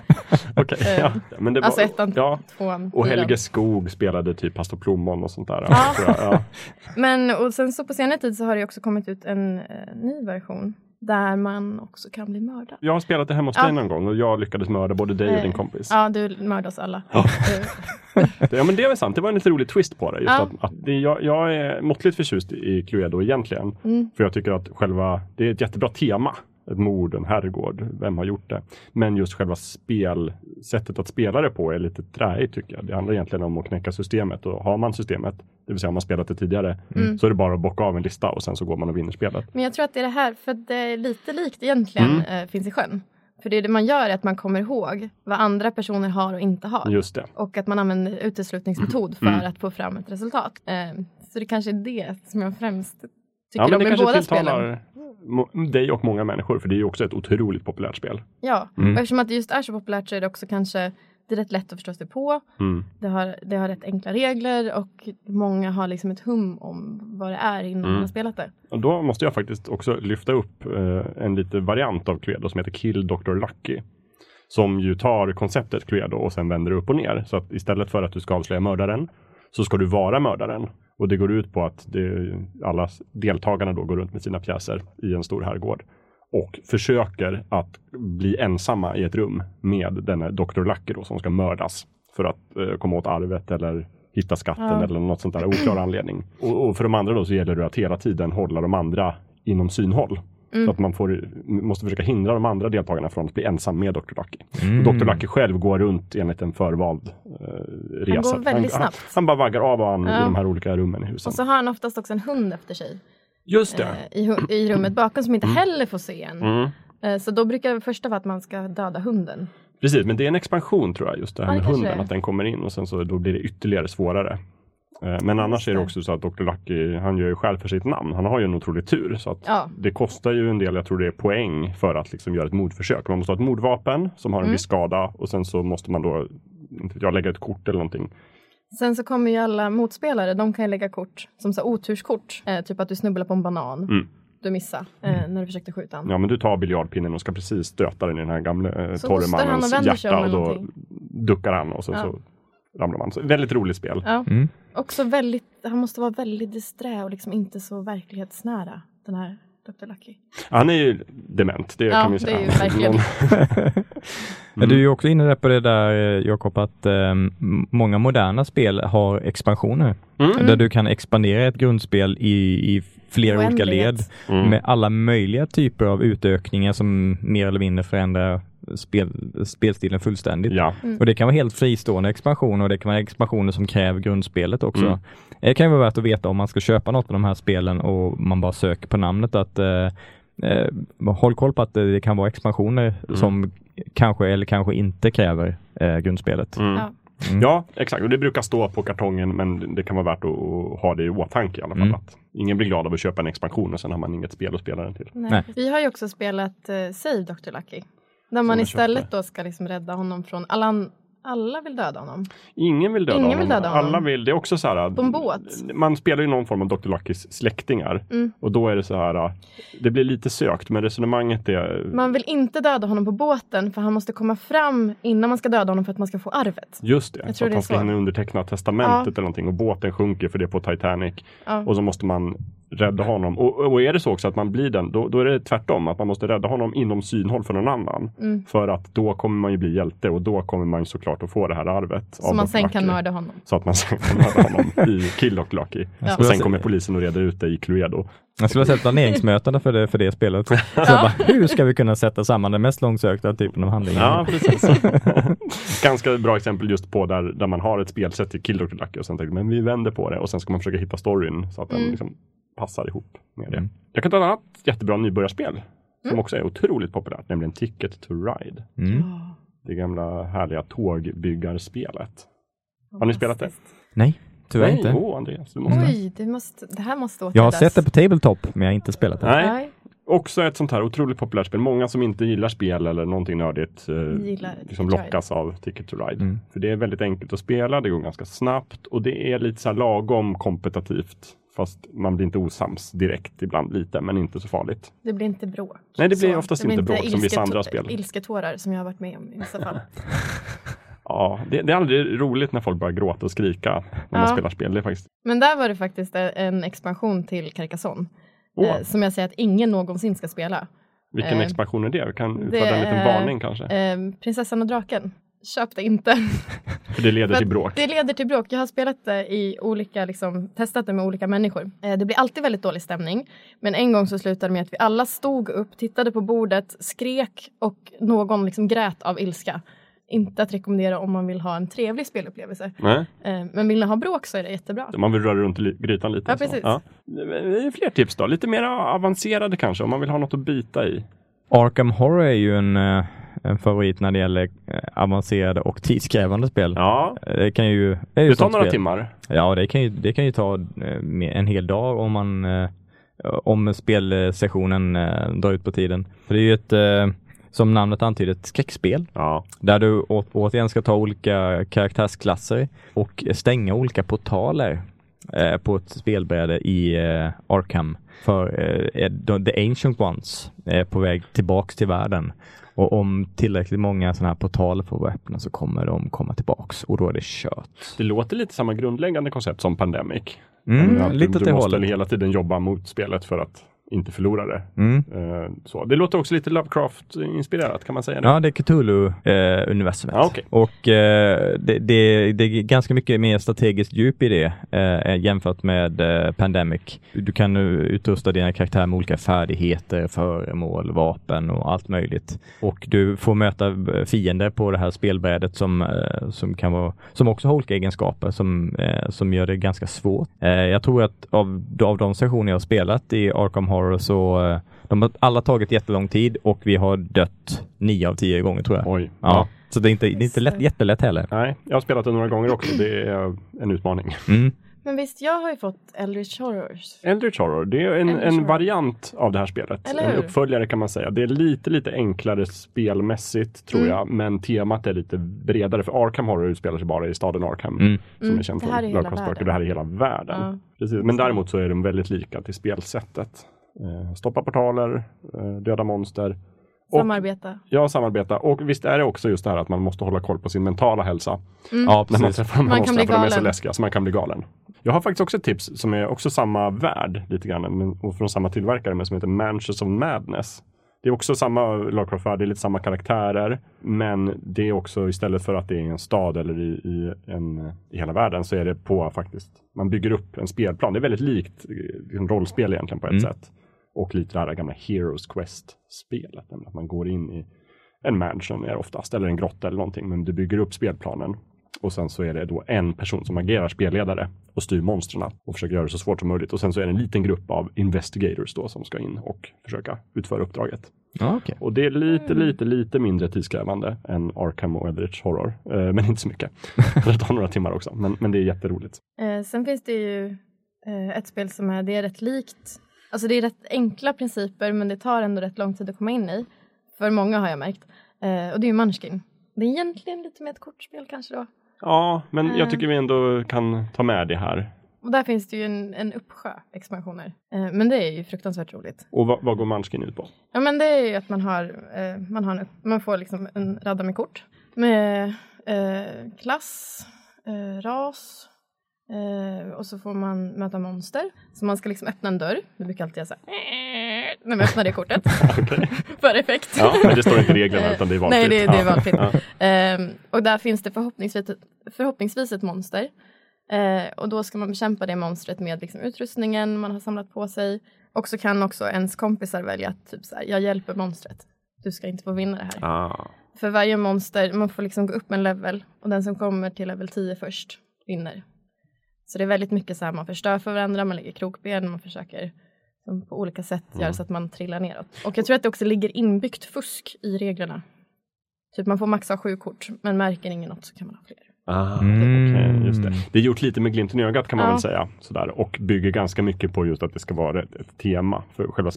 Speaker 5: Okej,
Speaker 7: Eh,
Speaker 5: ja. Men det var,
Speaker 7: Alltså ettan,
Speaker 5: ja.
Speaker 7: tvåan,
Speaker 5: Och
Speaker 7: fyran.
Speaker 5: Helge Skog spelade typ Pastor Plommon och sånt där.
Speaker 7: Ja.
Speaker 5: jag. Ja.
Speaker 7: Men och sen så på senare tid så har det också kommit ut en eh, ny version där man också kan bli mördad.
Speaker 5: Jag har spelat det hemma hos
Speaker 7: Ja.
Speaker 5: dig någon gång och jag lyckades mörda både dig och
Speaker 7: Eh,
Speaker 5: din kompis.
Speaker 7: Ja, du mördas alla.
Speaker 5: Ja.
Speaker 7: Eh,
Speaker 5: Ja men det är väl sant, det var en lite rolig twist på det. Just
Speaker 7: Ja.
Speaker 5: att, att det, jag, jag är måttligt förtjust i Cluedo egentligen.
Speaker 7: Mm.
Speaker 5: För jag tycker att själva, det är ett jättebra tema. Mord, en herrgård, vem har gjort det? Men just själva spel, sättet att spela det på är lite träigt tycker jag. Det handlar egentligen om att knäcka systemet och har man systemet, det vill säga om man spelat det tidigare,
Speaker 7: Mm.
Speaker 5: så är det bara att bocka av en lista och sen så går man och vinner spelet.
Speaker 7: Men jag tror att det är det här, för det är lite likt egentligen
Speaker 5: Mm.
Speaker 7: eh, Finns i sjön. För det, det man gör är att man kommer ihåg vad andra personer har och inte har.
Speaker 5: Just det.
Speaker 7: Och att man använder uteslutningsmetod för
Speaker 5: Mm.
Speaker 7: att få fram ett resultat. Eh, så det kanske är det som jag främst tycker
Speaker 5: Ja men
Speaker 7: om
Speaker 5: det kanske
Speaker 7: båda spelen.
Speaker 5: tilltalar mo- dig och många människor för det är ju också ett otroligt populärt spel.
Speaker 7: Ja,
Speaker 5: Mm.
Speaker 7: och eftersom att det just är så populärt så är det också kanske det är rätt lätt att förstå sig på.
Speaker 5: Mm.
Speaker 7: Det har, det har rätt enkla regler och många har liksom ett hum om vad det är innan
Speaker 5: Mm.
Speaker 7: man har spelat det.
Speaker 5: Och då måste jag faktiskt också lyfta upp eh, en lite variant av Cluedo som heter Kill Dr. Lucky. Som ju tar konceptet Cluedo och sen vänder upp och ner. Så att istället för att du ska avslöja mördaren så ska du vara mördaren. Och det går ut på att det, alla deltagarna då går runt med sina pjäser i en stor herrgård och försöker att bli ensamma i ett rum med denne Dr. Lucky då, som ska mördas för att eh, komma åt arvet eller hitta skatten
Speaker 7: Ja.
Speaker 5: eller något sånt där oklar anledning. Och, och för de andra då så gäller det att hela tiden hålla de andra inom synhåll.
Speaker 7: Mm.
Speaker 5: Så att man får, måste försöka hindra de andra deltagarna från att bli ensam med Dr. Lucky.
Speaker 6: Mm.
Speaker 5: Och Dr. Lucky själv går runt enligt en förvald eh, resa.
Speaker 7: går väldigt
Speaker 5: han,
Speaker 7: snabbt.
Speaker 5: Han, han bara vaggar av och an
Speaker 7: Ja.
Speaker 5: i de här olika rummen i huset.
Speaker 7: Och så har han oftast också en hund efter sig
Speaker 5: Just det.
Speaker 7: eh, i, i rummet bakom som inte heller får se en.
Speaker 5: Mm.
Speaker 7: Eh, så då brukar det första vara att man ska döda hunden.
Speaker 5: Precis, men det är en expansion tror jag, just det här
Speaker 7: Ja,
Speaker 5: med hunden,
Speaker 7: är.
Speaker 5: att den kommer in och sen så då blir det ytterligare svårare. Eh, Men annars är det också så att Dr. Lucky, han gör ju själv för sitt namn. Han har ju en otrolig tur. Så
Speaker 7: Ja.
Speaker 5: Det kostar ju en del, jag tror det är poäng för att liksom göra ett mordförsök. Man måste ha ett mordvapen som har en
Speaker 7: Mm.
Speaker 5: viss skada och sen så måste man då jag, lägga ett kort eller någonting.
Speaker 7: Sen så kommer ju alla motspelare, de kan ju lägga kort som så oturskort. Eh, typ att du snubblar på en banan.
Speaker 5: Mm.
Speaker 7: Du missade eh, när du försökte skjuta den.
Speaker 5: Ja men du tar biljardpinnen och ska precis stöta den i den här gamla eh, torre mannens hjärta och då
Speaker 7: någonting.
Speaker 5: duckar han och sen
Speaker 7: Ja.
Speaker 5: så ramlar man. Så, väldigt roligt spel.
Speaker 7: Ja.
Speaker 6: Mm.
Speaker 7: Också väldigt, han måste vara väldigt disträ och liksom inte så verklighetsnära, den här Dr. Lucky.
Speaker 5: Han är ju dement, det
Speaker 7: Ja,
Speaker 5: kan vi
Speaker 7: det
Speaker 5: säga.
Speaker 7: är ju verkligen.
Speaker 6: Men du är ju också inne på det där eh, Jakob att eh, m- många moderna spel har expansioner.
Speaker 5: Mm.
Speaker 6: Där du kan expandera ett grundspel i, i flera olika
Speaker 7: Oändlighet.
Speaker 6: led
Speaker 5: Mm.
Speaker 6: med alla möjliga typer av utökningar som mer eller mindre förändrar spel, spelstilen fullständigt.
Speaker 5: Ja,
Speaker 7: Mm.
Speaker 6: Och det kan vara helt fristående expansioner och det kan vara expansioner som kräver grundspelet också.
Speaker 5: Mm.
Speaker 6: Det kan ju vara värt att veta om man ska köpa något av de här spelen och man bara söker på namnet att eh, eh, håll koll på att det kan vara expansioner
Speaker 5: Mm.
Speaker 6: som kanske eller kanske inte kräver eh, grundspelet.
Speaker 5: Mm.
Speaker 7: Ja.
Speaker 6: Mm.
Speaker 5: Ja, exakt. Och det brukar stå på kartongen men det kan vara värt att ha det i åtanke i alla fall.
Speaker 6: Mm.
Speaker 5: Att ingen blir glad av att köpa en expansion och sen har man inget spel att spela den till.
Speaker 7: Nej.
Speaker 6: Nej.
Speaker 7: Vi har ju också spelat eh, Save Dr. Lucky. Där man istället
Speaker 5: köpte.
Speaker 7: då ska liksom rädda honom från alla, alla vill döda honom.
Speaker 5: Ingen vill döda
Speaker 7: Ingen
Speaker 5: honom.
Speaker 7: vill döda honom.
Speaker 5: Alla vill, det är också så här.
Speaker 7: På en båt.
Speaker 5: Man spelar ju någon form av Dr. Luckys släktingar.
Speaker 7: Mm.
Speaker 5: Och då är det så här. Det blir lite sökt men resonemanget är.
Speaker 7: Man vill inte döda honom på båten för han måste komma fram innan man ska döda honom för att man ska få arvet.
Speaker 5: Just det,
Speaker 7: Jag
Speaker 5: så att han ska hinna underteckna testamentet
Speaker 7: Ja.
Speaker 5: eller någonting och båten sjunker för det är på Titanic.
Speaker 7: Ja.
Speaker 5: Och så måste man rädda honom. Och, och är det så också att man blir den, då, då är det tvärtom. Att man måste rädda honom inom synhåll för någon annan.
Speaker 7: Mm.
Speaker 5: För att då kommer man ju bli hjälte och då kommer man ju såklart att få det här arvet.
Speaker 7: Så man sen kan mörda honom.
Speaker 5: Så att man sen kan mörda honom i Kill och Lucky.
Speaker 7: Ja.
Speaker 5: Och sen kommer polisen och reder ut det i Cluedo.
Speaker 6: Jag skulle ha sett planeringsmötena för det, för det spelet. Så bara, hur ska vi kunna sätta samman den mest långsökta typen av handlingar?
Speaker 5: Ja, precis. Ganska bra exempel just på där, där man har ett spelsätt i Kill och Lucky och sen tänker men vi vänder på det och sen ska man försöka hitta storyn så att den
Speaker 7: Mm.
Speaker 5: liksom passar ihop med det.
Speaker 6: Mm.
Speaker 5: Jag kan ta ett annat jättebra nybörjarspel som
Speaker 7: Mm.
Speaker 5: också är otroligt populärt, nämligen Ticket to Ride.
Speaker 6: Mm.
Speaker 5: Det gamla härliga tågbyggarspelet. Har ni spelat det?
Speaker 6: Nej, tyvärr
Speaker 5: Nej,
Speaker 6: inte.
Speaker 5: åh Andreas, du måste.
Speaker 7: Oj, det, måste, det här måste
Speaker 6: Jag
Speaker 7: åtgärdas.
Speaker 6: har sett det på Tabletop, men jag har inte spelat det.
Speaker 5: Nej,
Speaker 7: Nej,
Speaker 5: också ett sånt här otroligt populärt spel. Många som inte gillar spel eller någonting nördigt eh,
Speaker 7: Gillar
Speaker 5: liksom lockas av Ticket to Ride.
Speaker 6: Mm.
Speaker 5: För det är väldigt enkelt att spela, det går ganska snabbt och det är lite så här lagom kompetitivt. Fast man blir inte osams direkt ibland lite, men inte så farligt.
Speaker 7: det blir inte bråk.
Speaker 5: Nej, det blir
Speaker 7: Så,
Speaker 5: oftast
Speaker 7: det blir
Speaker 5: inte bråk som vissa andra spel.
Speaker 7: Ilsketårar som jag har varit med om i vissa fall.
Speaker 5: Ja, det, det är aldrig roligt när folk börjar gråta och skrika när man
Speaker 7: Ja.
Speaker 5: spelar spel. Det faktiskt...
Speaker 7: Men där var det faktiskt en expansion till Carcassonne.
Speaker 5: Åh,
Speaker 7: Eh, som jag säger att ingen någonsin ska spela.
Speaker 5: vilken
Speaker 7: eh,
Speaker 5: expansion är det? Vi kan utfärda en liten varning kanske.
Speaker 7: Eh, Prinsessan och draken. Köp det inte.
Speaker 5: För det leder
Speaker 7: För
Speaker 5: till bråk.
Speaker 7: Det leder till bråk. Jag har spelat det i olika, liksom, testat det med olika människor. Eh, det blir alltid väldigt dålig stämning. Men en gång så slutade det med att vi alla stod upp, tittade på bordet, skrek och någon liksom grät av ilska. Inte att rekommendera om man vill ha en trevlig spelupplevelse.
Speaker 5: Nej,
Speaker 7: Eh, men vill ni ha bråk så är det jättebra.
Speaker 5: man vill röra runt i grytan lite.
Speaker 7: Ja, precis.
Speaker 5: Det är fler tips då, lite mer avancerade kanske om man vill ha något att bita i.
Speaker 6: Arkham Horror är ju en, eh, en favorit när det gäller eh, avancerade och tidskrävande spel.
Speaker 5: Ja,
Speaker 6: Eh, Det kan ju... Det, ju
Speaker 5: det tar några
Speaker 6: spel.
Speaker 5: timmar.
Speaker 6: Ja, det kan ju, det kan ju ta eh, en hel dag om man om spelsessionen drar ut på tiden. För det är ju ett, som namnet antyder, ett skräckspel.
Speaker 5: Ja,
Speaker 6: Där du å, återigen ska ta olika karaktärsklasser och stänga olika portaler på ett spelbräde i Arkham. För The Ancient Ones är på väg tillbaks till världen. Och om tillräckligt många sådana här portaler får vara öppna så kommer de komma tillbaks och då är det kört.
Speaker 5: det låter lite samma grundläggande koncept som Pandemic.
Speaker 6: Mm, lite
Speaker 5: du, du måste
Speaker 6: hållet.
Speaker 5: hela tiden jobba mot spelet för att inte förlora det.
Speaker 6: Mm.
Speaker 5: Eh, så. Det låter också lite Lovecraft-inspirerat, kan man säga det?
Speaker 6: Ja, det är Cthulhu-universumet.
Speaker 5: Ja, okej.
Speaker 6: Och eh, det, det, det är ganska mycket mer strategiskt djup i det eh, jämfört med Pandemic. Du kan nu utrusta dina karaktärer med olika färdigheter, föremål, vapen och allt möjligt. Och du får möta fiender på det här spelbrädet som, som, kan vara, som också har olika egenskaper som, som gör det ganska svårt. Jag tror att av, av de sessioner jag har spelat i Arkham Horror så eh, de har alla tagit jättelång tid och vi har dött nio av tio gånger tror jag.
Speaker 5: Oj.
Speaker 6: Ja. Så det är inte, det är inte lätt, jättelätt heller.
Speaker 5: Nej, jag har spelat det några gånger också. Det är en utmaning.
Speaker 6: Mm.
Speaker 7: Men visst, jag har ju fått Eldritch Horrors.
Speaker 5: Eldritch Horror, det är en, en variant av det här spelet.
Speaker 7: Eller
Speaker 5: En
Speaker 7: hur?
Speaker 5: uppföljare kan man säga. Det är lite, lite enklare spelmässigt tror
Speaker 7: Mm.
Speaker 5: jag, men temat är lite bredare. För Arkham Horror utspelar sig bara i staden Arkham,
Speaker 6: Mm.
Speaker 5: som
Speaker 7: Mm,
Speaker 5: är
Speaker 7: är hela
Speaker 5: Lovecrafts böcker. Det här är hela världen.
Speaker 7: Ja.
Speaker 5: Precis. Men däremot så är de väldigt lika till spelsättet. Eh, stoppa portaler, eh, döda monster. Och-
Speaker 7: Samarbeta.
Speaker 5: Ja, samarbeta. Och visst är det också just det här att man måste hålla koll på sin mentala hälsa.
Speaker 6: Ja,
Speaker 5: När man träffar de
Speaker 7: Man
Speaker 5: här
Speaker 7: kan
Speaker 5: monstren,
Speaker 7: bli
Speaker 5: för de är så
Speaker 7: galen.
Speaker 5: läskiga så man kan bli galen. Jag har faktiskt också ett tips som är också samma värld lite grann men, och från samma tillverkare men som heter Mansions of Madness. Det är också samma Lovecraft-värld, det är lite samma karaktärer men det är också istället för att det är i en stad eller i, i, en, i hela världen så är det på faktiskt, man bygger upp en spelplan. Det är väldigt likt eh, en rollspel egentligen på ett
Speaker 6: Mm.
Speaker 5: sätt. Och lite det här gamla Heroes Quest-spelet, nämligen att man går in i en mansion är oftast, eller en grotta eller någonting, men du bygger upp spelplanen. Och sen så är det då en person som agerar spelledare och styr monstren och försöker göra det så svårt som möjligt. Och sen så är det en liten grupp av investigators då som ska in och försöka utföra uppdraget.
Speaker 6: Ja, okej.
Speaker 5: Och det är lite, lite, lite mindre tidskrävande än Arkham och Eldritch Horror. Eh, men inte så mycket. det tar några timmar också, men, men det är jätteroligt.
Speaker 7: Eh, sen finns det ju eh, ett spel som är, det är rätt likt. Alltså det är rätt enkla principer men det tar ändå rätt lång tid att komma in i. För många har jag märkt. Eh, och det är ju Munchkin. Det är egentligen lite mer ett kortspel kanske då.
Speaker 5: Ja, men jag
Speaker 7: Mm.
Speaker 5: tycker vi ändå kan ta med det här.
Speaker 7: Och där finns det ju en, en uppsjö expansioner. Eh, men det är ju fruktansvärt roligt.
Speaker 5: Och vad, vad går Munchkin ut på?
Speaker 7: Ja men det är ju att man har, eh, man, har en, man får liksom en radda med kort. Med eh, klass, eh, ras, Eh, och så får man möta monster. Så man ska liksom öppna en dörr. Det brukar alltid göra så här. När man öppnar det kortet. För effekt.
Speaker 5: Ja, men det står inte i reglerna utan det är valfritt.
Speaker 7: Nej, det, det är valfritt. Ehm, och där finns det förhoppningsvis ett, förhoppningsvis ett monster. Eh, och då ska man bekämpa det monstret med liksom, utrustningen man har samlat på sig. Och så kan också ens kompisar välja att typ så här, jag hjälper monstret. Du ska inte få vinna det här.
Speaker 5: Ah.
Speaker 7: För varje monster, man får liksom gå upp en level och den som kommer till level 10 först vinner. Så det är väldigt mycket så här, man förstör för varandra, man lägger krokben, man försöker på olika sätt göra så att man trillar neråt. Och jag tror att det också ligger inbyggt fusk i reglerna. Typ man får maxa sju kort, men märker ingen något så kan man ha fler.
Speaker 5: Ah,
Speaker 6: Mm.
Speaker 5: okej, just det. det är gjort lite med glimten i ögat kan man
Speaker 7: Ja.
Speaker 5: väl säga. Sådär. Och bygger ganska mycket på just att det ska vara ett, ett tema. För själva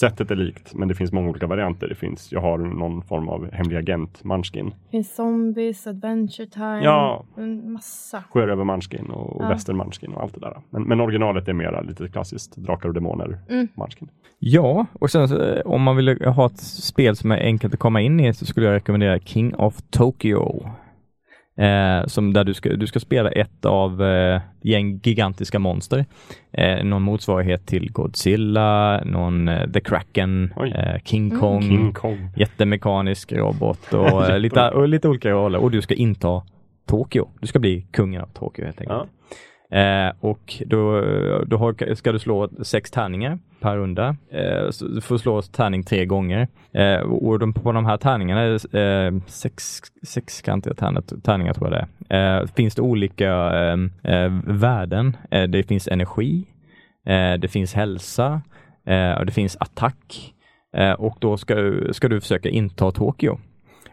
Speaker 5: spelsättet är likt, men det finns många olika varianter. Det finns, jag har någon form av hemlig agent, Munchkin.
Speaker 7: Det finns zombies, adventure time,
Speaker 5: Ja.
Speaker 7: en massa.
Speaker 5: Sjöröver Munchkin och
Speaker 7: Ja.
Speaker 5: väster Munchkin och allt det där. Men, men originalet är mera lite klassiskt, drakar och demoner,
Speaker 7: Mm.
Speaker 5: Munchkin.
Speaker 6: Ja, och sen så, eh, om man vill ha ett spel som är enkelt att komma in i så skulle jag rekommendera King of Tokyo. Eh, som där du ska, du ska spela ett av eh, gäng gigantiska monster. Eh, någon motsvarighet till Godzilla, någon eh, The Kraken, eh, King
Speaker 7: Mm.
Speaker 6: Kong,
Speaker 5: King Kong.
Speaker 6: jättemekanisk robot och, eh, lite, och lite olika roller. Och du ska inta Tokyo. Du ska bli kungen av Tokyo helt enkelt. Eh, och då, då har, ska du slå sex tärningar per runda. Eh, så du får slå tärning tre gånger. Eh, och de, på de här tärningarna, eh, sex, sexkantiga tärningar, tärningar tror jag det är, eh, finns det olika eh, eh, värden. Eh, det finns energi, eh, det finns hälsa eh, och det finns attack. Eh, och då ska, ska du försöka inta Tokyo.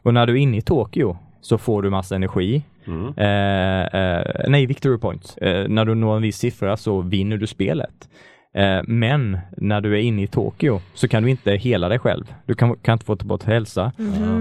Speaker 6: Och när du är inne i Tokyo så får du massa energi.
Speaker 5: Mm.
Speaker 6: Eh, eh, nej, victory points. Eh, när du når en viss siffra så vinner du spelet. Eh, men när du är inne i Tokyo så kan du inte hela dig själv. Du kan, kan inte få tillbaka hälsa.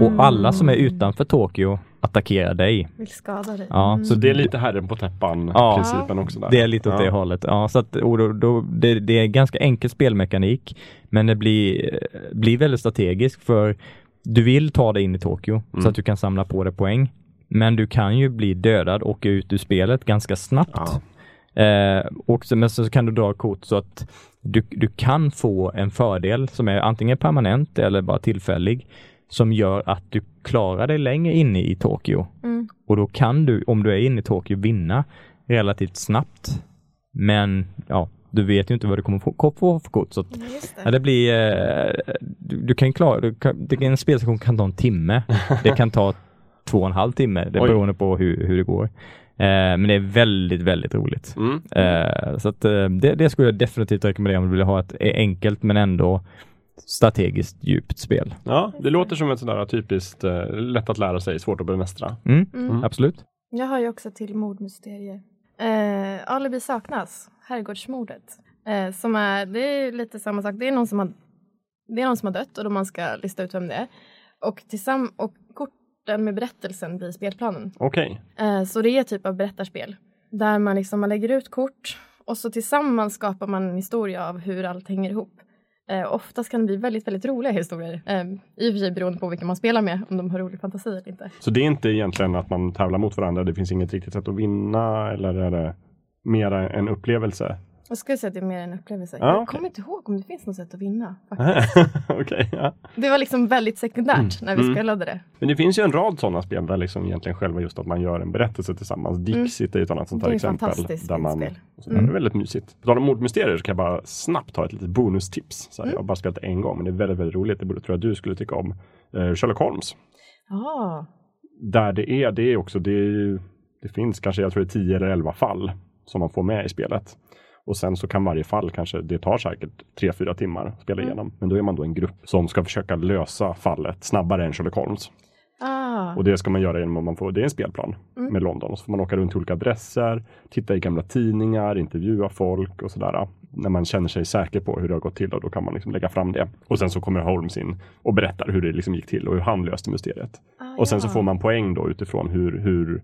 Speaker 6: Och alla som är utanför Tokyo attackerar dig.
Speaker 7: Vill skada dig.
Speaker 6: Ja,
Speaker 7: Mm.
Speaker 5: Så det är lite herren på täppan
Speaker 6: Ja.
Speaker 5: principen också. Där.
Speaker 6: Det är lite åt
Speaker 5: Ja.
Speaker 6: det hållet. Ja, så att, då, då, det, det är ganska enkel spelmekanik, men det blir, blir väldigt strategiskt för du vill ta dig in i Tokyo så
Speaker 5: Mm.
Speaker 6: att du kan samla på dig poäng. Men du kan ju bli dödad och åka ut ur spelet ganska snabbt. Eh, och så, men så kan du dra kort så att du, du kan få en fördel som är antingen permanent eller bara tillfällig som gör att du klarar dig längre inne i Tokyo.
Speaker 7: Mm.
Speaker 6: Och då kan du, om du är inne i Tokyo, vinna relativt snabbt. Men ja, du vet ju inte vad du kommer få, få för kort. Så att,
Speaker 7: Ja, det.
Speaker 6: ja, det blir, eh, du, du kan klara, du kan, det, en spelsession kan ta en timme. Det kan ta två och en halv timme, det
Speaker 5: Oj.
Speaker 6: beroende på hur, hur det går. Eh, men det är väldigt, väldigt roligt.
Speaker 5: Mm.
Speaker 6: Eh, så att, eh, det, det skulle jag definitivt rekommendera om du vill ha ett enkelt men ändå strategiskt djupt spel.
Speaker 5: Ja, det låter som ett sådär typiskt eh, lätt att lära sig, svårt att bemästra.
Speaker 6: Mm,
Speaker 7: Mm.
Speaker 6: Absolut.
Speaker 7: Jag har ju också till mordmysterier. Eh, alibi saknas, herrgårdsmordet. Eh, som är, det är lite samma sak, det är någon som har, det är någon som har dött och då man ska lista ut vem det är. Och, tillsamm- och korten med berättelsen blir spelplanen.
Speaker 5: Okej.
Speaker 7: Eh, så det är typ av berättarspel. Där man liksom man lägger ut kort och så tillsammans skapar man en historia av hur allt hänger ihop. Eh, oftast kan det bli väldigt, väldigt roliga historier. Eh, I och för sig beroende på vilka man spelar med, om de har rolig fantasi eller inte.
Speaker 5: Så det är inte egentligen att man tävlar mot varandra, det finns inget riktigt sätt att vinna eller är det mera en upplevelse?
Speaker 7: Jag skulle säga att det är mer en upplevelse.
Speaker 5: Ja,
Speaker 7: jag
Speaker 5: okej.
Speaker 7: kommer inte ihåg om det finns något sätt att vinna.
Speaker 5: Okej, ja.
Speaker 7: Det var liksom väldigt sekundärt när vi
Speaker 5: Mm.
Speaker 7: spelade det.
Speaker 5: Men det finns ju en rad sådana spel där liksom egentligen själva just att man gör en berättelse tillsammans. Dixit är ju ett annat sånt
Speaker 7: Mm.
Speaker 5: Här
Speaker 7: är
Speaker 5: exempel. Där man,
Speaker 7: spel.
Speaker 5: så det är väldigt mysigt. På tal om mordmysterier så kan jag bara snabbt ta ett litet bonustips. Så här, Jag har bara spelat det en gång men det är väldigt, väldigt roligt. Det borde tror jag du skulle tycka om. Eh, Sherlock Holmes.
Speaker 7: Ja,
Speaker 5: Där det är, det är också, det, är, det finns kanske, jag tror det är 10 eller 11 fall som man får med i spelet. Och sen så kan varje fall kanske, det tar säkert 3-4 timmar att spela igenom. Men då är man då en grupp som ska försöka lösa fallet snabbare än Sherlock Holmes.
Speaker 7: ah,
Speaker 5: Och det ska man göra genom att man får, det är en spelplan med London. Och så får man åka runt till olika adresser, titta i gamla tidningar, intervjua folk och sådär. När man känner sig säker på hur det har gått till och då kan man liksom lägga fram det. Och sen så kommer Holmes in och berättar hur det liksom gick till och hur han löste mysteriet.
Speaker 7: ah,
Speaker 5: Och sen så
Speaker 7: ja.
Speaker 5: får man poäng då utifrån hur, hur,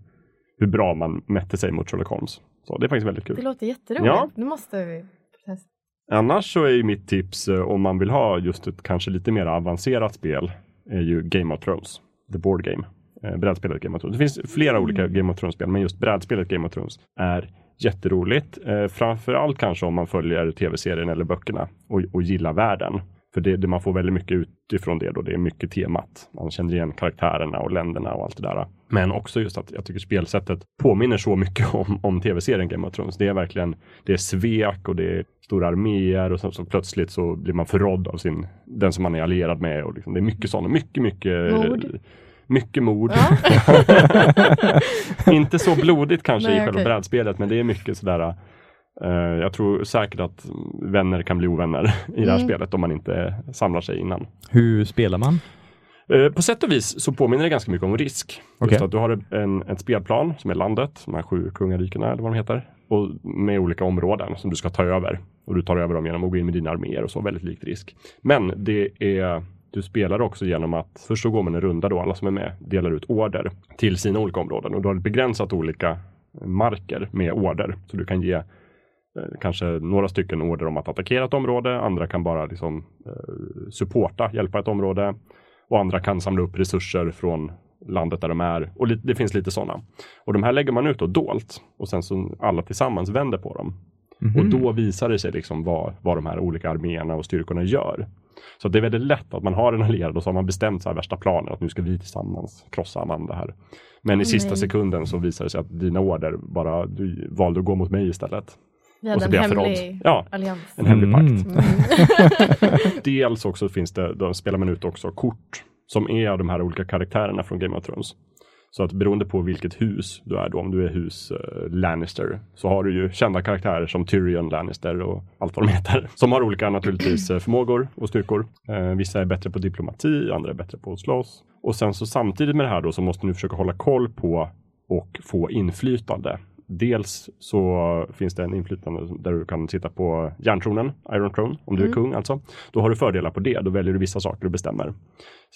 Speaker 5: hur bra man mätte sig mot Sherlock Holmes. Så det är faktiskt väldigt
Speaker 7: Det
Speaker 5: kul.
Speaker 7: låter jätteroligt.
Speaker 5: Ja.
Speaker 7: Nu måste vi testa.
Speaker 5: Annars så är ju mitt tips eh, om man vill ha just ett kanske lite mer avancerat spel är ju Game of Thrones. The Board Game. Eh, brädspelet Game of Thrones. Det finns flera olika Game of Thrones-spel men just brädspelet Game of Thrones är jätteroligt. Eh, framförallt kanske om man följer tv-serien eller böckerna och, och gillar världen. För det, det man får väldigt mycket utifrån det då, det är mycket temat. Man känner igen karaktärerna och länderna och allt det där. Men också just att jag tycker spelsättet påminner så mycket om, om tv-serien Game of Thrones. Det är verkligen, det är svek och det är stora arméer och så, så plötsligt så blir man förrådd av sin, den som man är allierad med. Och liksom, det är mycket sådana, mycket, mycket
Speaker 7: Mord.
Speaker 5: Mycket mord. Inte så blodigt kanske
Speaker 7: Nej,
Speaker 5: i själva
Speaker 7: okej.
Speaker 5: brädspelet, men det är mycket sådär jag tror säkert att vänner kan bli ovänner i det här
Speaker 7: Mm.
Speaker 5: spelet om man inte samlar sig innan.
Speaker 6: Hur spelar man?
Speaker 5: Eh, På sätt och vis så påminner det ganska mycket om risk. Just
Speaker 6: Okej.
Speaker 5: att du har en, ett spelplan som är landet, de här sju kungarikena eller vad de heter. Och med olika områden som du ska ta över. Och du tar över dem genom att gå in med dina arméer och så, väldigt likt risk. Men det är, du spelar också genom att först så går man en runda då, alla som är med delar ut order till sina olika områden. Och du har begränsat olika marker med order. Så du kan ge eh, kanske några stycken order om att attackera ett område. Andra kan bara liksom eh, supporta, hjälpa ett område. Och andra kan samla upp resurser från landet där de är. Och li- det finns lite sådana. Och de här lägger man ut då dolt. Och sen så alla tillsammans vänder på dem. Och då visar det sig liksom vad, vad de här olika arméerna och styrkorna gör. Så det är väldigt lätt att man har en allierad och så har man bestämt så här värsta planen att nu ska vi tillsammans krossa Amanda här. Men i sista
Speaker 7: nej.
Speaker 5: sekunden så visar det sig att dina order bara, du valde att gå mot mig istället.
Speaker 7: Vi
Speaker 5: Och
Speaker 7: hade
Speaker 5: så
Speaker 7: en
Speaker 5: blir jag förrådd.
Speaker 7: hemlig
Speaker 5: Ja.
Speaker 7: allians.
Speaker 5: En hemlig
Speaker 6: Mm.
Speaker 5: pakt. Dels också finns det, då spelar man ut också kort som är av de här olika karaktärerna från Game of Thrones. Så att beroende på vilket hus du är då, om du är hus eh, Lannister, så har du ju kända karaktärer som Tyrion Lannister och allt vad de heter. Som har olika naturligtvis eh, förmågor och styrkor. Eh, vissa är bättre på diplomati, andra är bättre på att slåss. Och sen så samtidigt med det här då så måste du försöka hålla koll på och få inflytande. Dels så finns det en inflytande där du kan sitta på järntronen, Iron Throne, om du är kung alltså. Då har du fördelar på det, då väljer du vissa saker du bestämmer.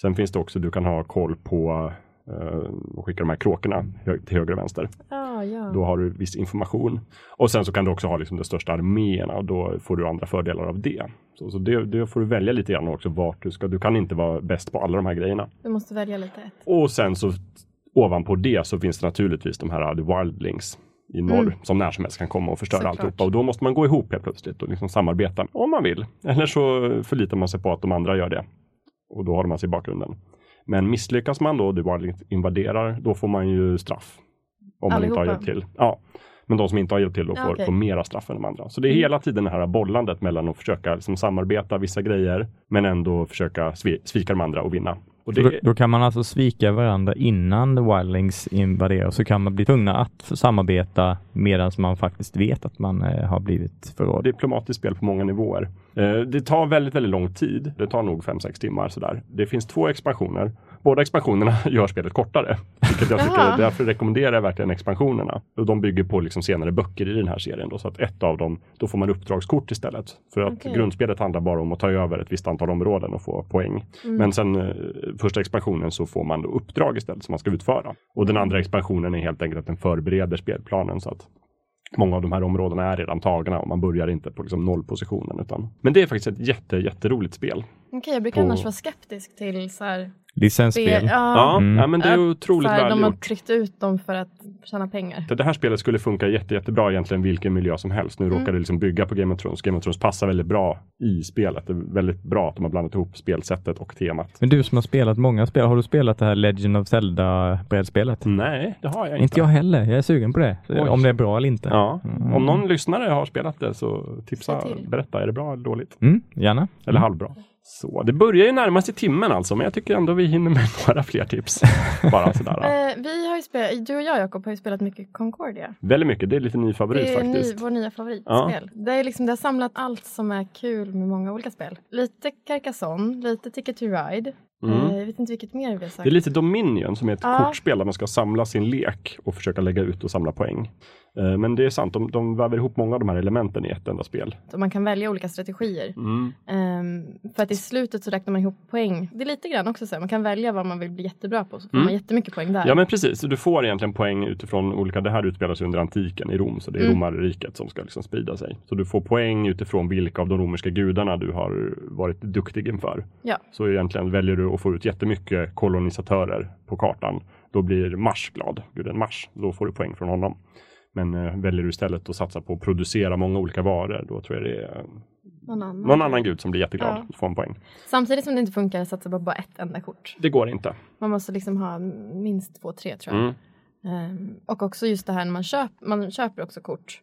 Speaker 5: Sen finns det också, du kan ha koll på eh, och skicka de här kråkorna till höger och vänster.
Speaker 7: Ah, ja.
Speaker 5: Då har du viss information. Och sen så kan du också ha liksom de största arméerna och då får du andra fördelar av det. Så, så det, det får du välja lite grann också vart du ska. Du kan inte vara bäst på alla de här grejerna.
Speaker 7: Du måste välja lite.
Speaker 5: Och sen så ovanpå det så finns det naturligtvis de här The Wildlings i norr
Speaker 7: Mm.
Speaker 5: som när som helst kan komma och förstöra
Speaker 7: Såklart.
Speaker 5: alltihopa. Och då måste man gå ihop helt plötsligt och liksom samarbeta om man vill. Eller så förlitar man sig på att de andra gör det. Och då har man sig i bakgrunden. Men misslyckas man då, The Wildlings invaderar, då får man ju straff. Om man inte har
Speaker 7: Allihopa?
Speaker 5: hjälpt till. Ja. Men de som inte har hjälpt till då
Speaker 7: Ja,
Speaker 5: får,
Speaker 7: okej.
Speaker 5: får mera straff än de andra. Så det är
Speaker 7: Mm.
Speaker 5: hela tiden det här bollandet mellan att försöka liksom samarbeta vissa grejer men ändå försöka svi- svika de andra och vinna.
Speaker 6: Så Då,
Speaker 5: det,
Speaker 6: då kan man alltså svika varandra innan The Wildlings invaderar, så kan man bli tvungna att samarbeta medan man faktiskt vet att man eh, har blivit förrådd.
Speaker 5: diplomatiskt spel på många nivåer. Eh, det tar väldigt, väldigt lång tid. Det tar nog 5-6 timmar sådär. Det finns två expansioner. Båda expansionerna gör spelet kortare. Vilket jag tycker, därför rekommenderar jag verkligen expansionerna. Och de bygger på liksom senare böcker i den här serien. Då, så att ett av dem, då får man uppdragskort istället. För att
Speaker 7: Okej.
Speaker 5: grundspelet handlar bara om att ta över ett visst antal områden och få poäng. Men sen eh, första expansionen så får man då uppdrag istället som man ska utföra. Och den andra expansionen är helt enkelt att den förbereder spelplanen så att Många av de här områdena är redan tagna och man börjar inte på liksom nollpositionen. Utan... Men det är faktiskt ett jätte, jätteroligt spel.
Speaker 7: Okej, jag brukar
Speaker 5: På-
Speaker 7: annars vara skeptisk till så här...
Speaker 6: Licensspel.
Speaker 7: Ja,
Speaker 5: Ja,
Speaker 6: Mm.
Speaker 5: ja men det är
Speaker 7: Att
Speaker 5: otroligt
Speaker 7: här, de har
Speaker 5: välgjort.
Speaker 7: tryckt ut dem för att tjäna pengar.
Speaker 5: Det här spelet skulle funka jätte, jättebra egentligen vilken miljö som helst. Nu
Speaker 7: Mm.
Speaker 5: råkar det liksom bygga på Game of Thrones. Game of Thrones passar väldigt bra i spelet. Det är väldigt bra att de har blandat ihop spelsättet och temat.
Speaker 6: Men du som har spelat många spel, har du spelat det här Legend of Zelda-brädspelet?
Speaker 5: Nej, det har jag inte.
Speaker 6: Inte jag heller, jag är sugen på det.
Speaker 5: Oj.
Speaker 6: Om det är bra eller inte.
Speaker 5: Ja, om någon lyssnare har spelat det så tipsa, berätta. Är det bra eller dåligt?
Speaker 6: Mm, gärna.
Speaker 5: Eller halvbra? Så, det börjar ju närma sig timmen alltså, men jag tycker ändå vi hinner med några fler tips. Bara sådär.
Speaker 7: Eh, vi har ju spelat, du och jag Jakob har ju spelat mycket Concordia.
Speaker 5: Väldigt mycket, det är lite ny favorit
Speaker 7: det är ny,
Speaker 5: faktiskt.
Speaker 7: vår nya favoritspel. Det, är liksom, det har samlat allt som är kul med många olika spel. Lite Carcassonne, lite Ticket to Ride.
Speaker 5: Mm.
Speaker 7: Eh, jag vet inte vilket mer vi har sagt.
Speaker 5: Det är lite Dominion som är ett
Speaker 7: Ja.
Speaker 5: kortspel där man ska samla sin lek och försöka lägga ut och samla poäng. Eh, Men det är sant, de, de väver ihop många av de här elementen i ett enda spel.
Speaker 7: Och man kan välja olika strategier.
Speaker 5: Mm.
Speaker 7: Ehm, för att i slutet så räknar man ihop poäng. Det är lite grann också så här, man kan välja vad man vill bli jättebra på. Så får
Speaker 5: Mm.
Speaker 7: man jättemycket poäng där.
Speaker 5: Ja men precis, du får egentligen poäng utifrån olika, det här utspelar sig under antiken i Rom, så det är
Speaker 7: Mm.
Speaker 5: romarriket som ska liksom sprida sig. Så du får poäng utifrån vilka av de romerska gudarna du har varit duktig inför.
Speaker 7: Ja.
Speaker 5: Så egentligen väljer du att få ut jättemycket kolonisatörer på kartan. Då blir Mars glad, guden Mars. Då får du poäng från honom. Men eh, väljer du istället att satsa på att producera många olika varor, då tror jag det är
Speaker 7: Någon annan.
Speaker 5: någon annan gud som blir jätteglad
Speaker 7: Ja.
Speaker 5: att få en poäng.
Speaker 7: Samtidigt som det inte funkar att satsa på bara ett enda kort.
Speaker 5: Det går inte.
Speaker 7: Man måste liksom ha minst två, tre tror jag.
Speaker 5: Mm.
Speaker 7: Ehm, och också just det här när man, köp, man köper också kort.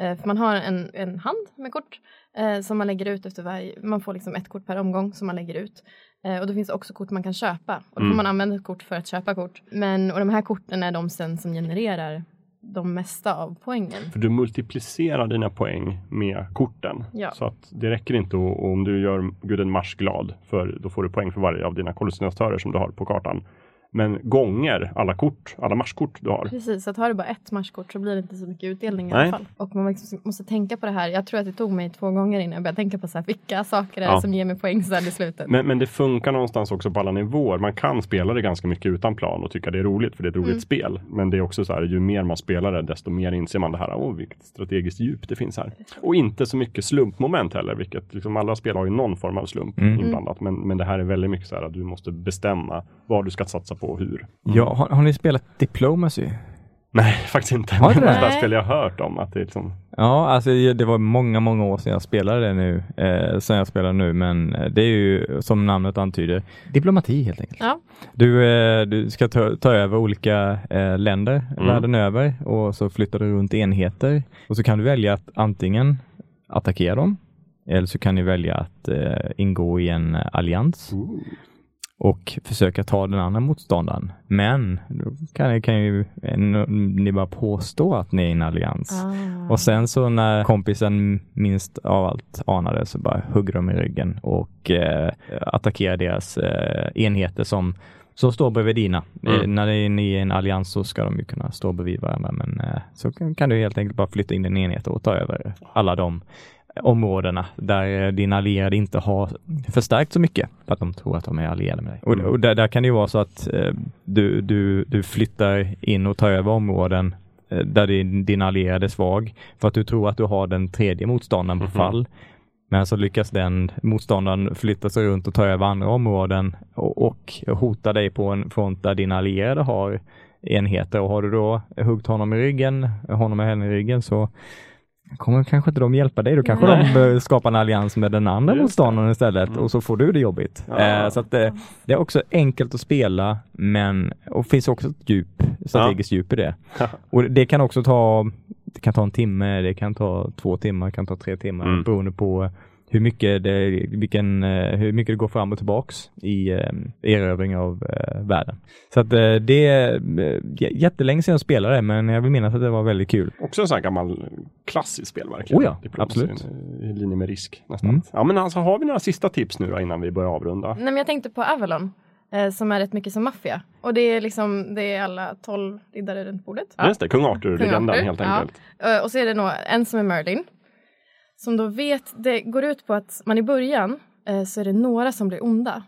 Speaker 7: Eh, för man har en, en hand med kort eh, som man lägger ut efter varje, man får liksom ett kort per omgång som man lägger ut. Eh, och då finns det också kort man kan köpa. Och då
Speaker 5: Mm.
Speaker 7: får man använda ett kort för att köpa kort. Men, och de här korten är de sen som genererar de mesta av poängen.
Speaker 5: För du multiplicerar dina poäng med korten.
Speaker 7: Ja.
Speaker 5: Så att det räcker inte att, om du gör guden Mars glad, för då får du poäng för varje av dina kolonisatörer som du har på kartan. Men gånger alla kort, alla marskort du har.
Speaker 7: Precis, så att har du bara ett matchkort så blir det inte så mycket utdelning i
Speaker 5: Nej.
Speaker 7: alla fall. Och man liksom måste tänka på det här. Jag tror att det tog mig två gånger innan jag började tänka på så här, vilka saker är det
Speaker 5: Ja.
Speaker 7: som ger mig poäng sen i slutet.
Speaker 5: Men, men det funkar någonstans också på alla nivåer. Man kan spela det ganska mycket utan plan och tycka det är roligt för det är ett roligt
Speaker 7: Mm.
Speaker 5: spel. Men det är också så här, ju mer man spelar det, desto mer inser man det här, åh vilket strategiskt djup det finns här. Och inte så mycket slumpmoment heller, vilket liksom alla spel har ju någon form av slump
Speaker 6: Mm.
Speaker 5: inblandat. Men, men det här är väldigt mycket så här att du måste bestämma vad du ska satsa på hur.
Speaker 6: Ja, har, har ni spelat Diplomacy?
Speaker 5: Nej, faktiskt inte.
Speaker 6: Har
Speaker 5: det
Speaker 6: det?
Speaker 5: är
Speaker 7: Nej.
Speaker 5: spel jag har hört om. Att det är liksom,
Speaker 6: Ja, alltså det var många, många år sedan jag spelade det nu, eh, sen jag spelar nu, men eh, det är ju som namnet antyder, diplomati helt enkelt.
Speaker 7: Ja.
Speaker 6: Du, eh, du ska ta, ta över olika eh, länder
Speaker 5: Mm.
Speaker 6: världen över och så flyttar du runt enheter och så kan du välja att antingen attackera dem eller så kan ni välja att eh, ingå i en eh, allians och försöka ta den andra motståndaren. Men då kan, ni- kan ju ni bara påstå att ni är i en allians.
Speaker 7: Ah.
Speaker 6: Och sen så när kompisen minst av allt anade så bara hugger de i ryggen och eh, attackerar deras eh, enheter som, som står bredvid dina.
Speaker 5: Mm.
Speaker 6: Eh, när ni är i en allians så ska de ju kunna stå bredvid varandra men eh, så kan, kan du helt enkelt bara flytta in din enhet och ta över alla de områdena där eh, dina allierade inte har förstärkt så mycket för att de tror att de är allierade med dig. Och,
Speaker 5: Mm.
Speaker 6: och där, där kan det ju vara så att eh, du, du, du flyttar in och tar över områden eh, där din, din allierade är svag för att du tror att du har den tredje motståndaren på
Speaker 5: Mhm.
Speaker 6: fall. Men så lyckas den motståndaren flytta sig runt och ta över andra områden och, och hota dig på en front där dina allierade har enheter och har du då huggt honom i ryggen, honom och henne i ryggen så kommer kanske inte de hjälpa dig. Då kanske
Speaker 7: Nej.
Speaker 6: de bör skapa en allians med den andra motståndaren istället
Speaker 5: Mm.
Speaker 6: och så får du det jobbigt.
Speaker 5: Ja.
Speaker 6: Eh, så att det, det är också enkelt att spela men och finns också ett djup, strategiskt djup i det. Och det kan också ta, det kan ta en timme, det kan ta två timmar, det kan ta tre timmar
Speaker 5: Mm.
Speaker 6: beroende på hur mycket, det, vilken, eh, hur mycket det går fram och tillbaks i eh, erövring av eh, världen. Så att eh, det är eh, jättelänge sedan jag spelade det, men jag vill minnas att det var väldigt kul.
Speaker 5: Också en sån här gammal klassisk spel verkligen.
Speaker 6: Oh ja,
Speaker 5: Diplomacy,
Speaker 6: absolut.
Speaker 5: I linje med risk nästan.
Speaker 6: Mm.
Speaker 5: Ja men alltså har vi några sista tips nu då innan vi börjar avrunda?
Speaker 7: Nej, men jag tänkte på Avalon. Eh, som är rätt mycket som maffia. Och det är liksom, det är alla tolv riddare runt bordet.
Speaker 5: Just det, kung Arthur-legenden
Speaker 7: Arthur,
Speaker 5: helt
Speaker 7: ja.
Speaker 5: enkelt.
Speaker 7: Eh, och så är det nog en som är Merlin. Som då vet, det går ut på att man i början eh, så är det några som blir onda.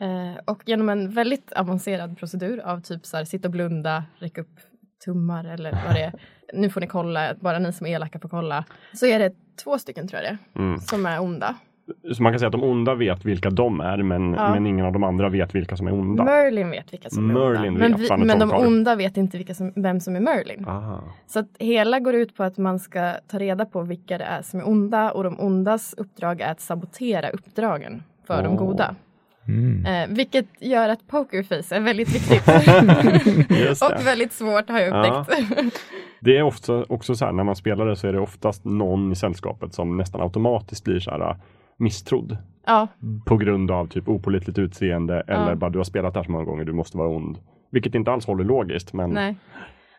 Speaker 7: Eh, och genom en väldigt avancerad procedur av typ så här, sitta och blunda, räcka upp tummar eller vad det är. Nu får ni kolla, bara ni som är elaka får kolla. Så är det två stycken tror jag det
Speaker 5: Mm.
Speaker 7: som är onda.
Speaker 5: Så man kan säga att de onda vet vilka de är men,
Speaker 7: Ja.
Speaker 5: men ingen av de andra vet vilka som är onda.
Speaker 7: Merlin vet vilka som är
Speaker 5: Merlin
Speaker 7: onda.
Speaker 5: vet,
Speaker 7: Men, vi, men de onda vet inte vilka som, vem som är Merlin.
Speaker 5: Ah.
Speaker 7: Så att hela går ut på att man ska ta reda på vilka det är som är onda och de ondas uppdrag är att sabotera uppdragen för de
Speaker 5: Åh.
Speaker 7: goda.
Speaker 6: Mm.
Speaker 7: Eh, vilket gör att pokerface är väldigt viktigt. Och väldigt svårt har jag
Speaker 5: Ja.
Speaker 7: upptäckt.
Speaker 5: Det är ofta också så här när man spelar det så är det oftast någon i sällskapet som nästan automatiskt blir så här misstrodd.
Speaker 7: ja,
Speaker 5: På grund av typ opolitligt utseende eller
Speaker 7: Ja.
Speaker 5: bara du har spelat det här så många gånger, du måste vara ond. Vilket inte alls håller logiskt men
Speaker 7: nej.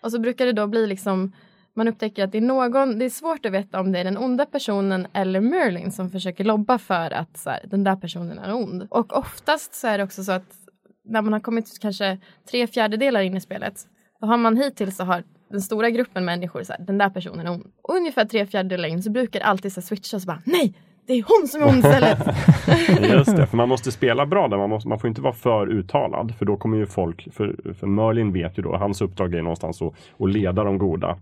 Speaker 7: Och så brukar det då bli liksom man upptäcker att det är någon, det är svårt att veta om det är den onda personen eller Merlin som försöker lobba för att så här, den där personen är ond. Och oftast så är det också så att när man har kommit kanske tre fjärdedelar in i spelet, då har man hittills så har den stora gruppen människor så här, den där personen är ond. Och ungefär tre fjärdedelar in så brukar det alltid så här switcha och så bara, nej, det är hon som är hon istället.
Speaker 5: Just det, för man måste spela bra där. Man, måste, man får inte vara för uttalad. För då kommer ju folk, för, för Merlin vet ju då, hans uppdrag är någonstans att, att leda de goda.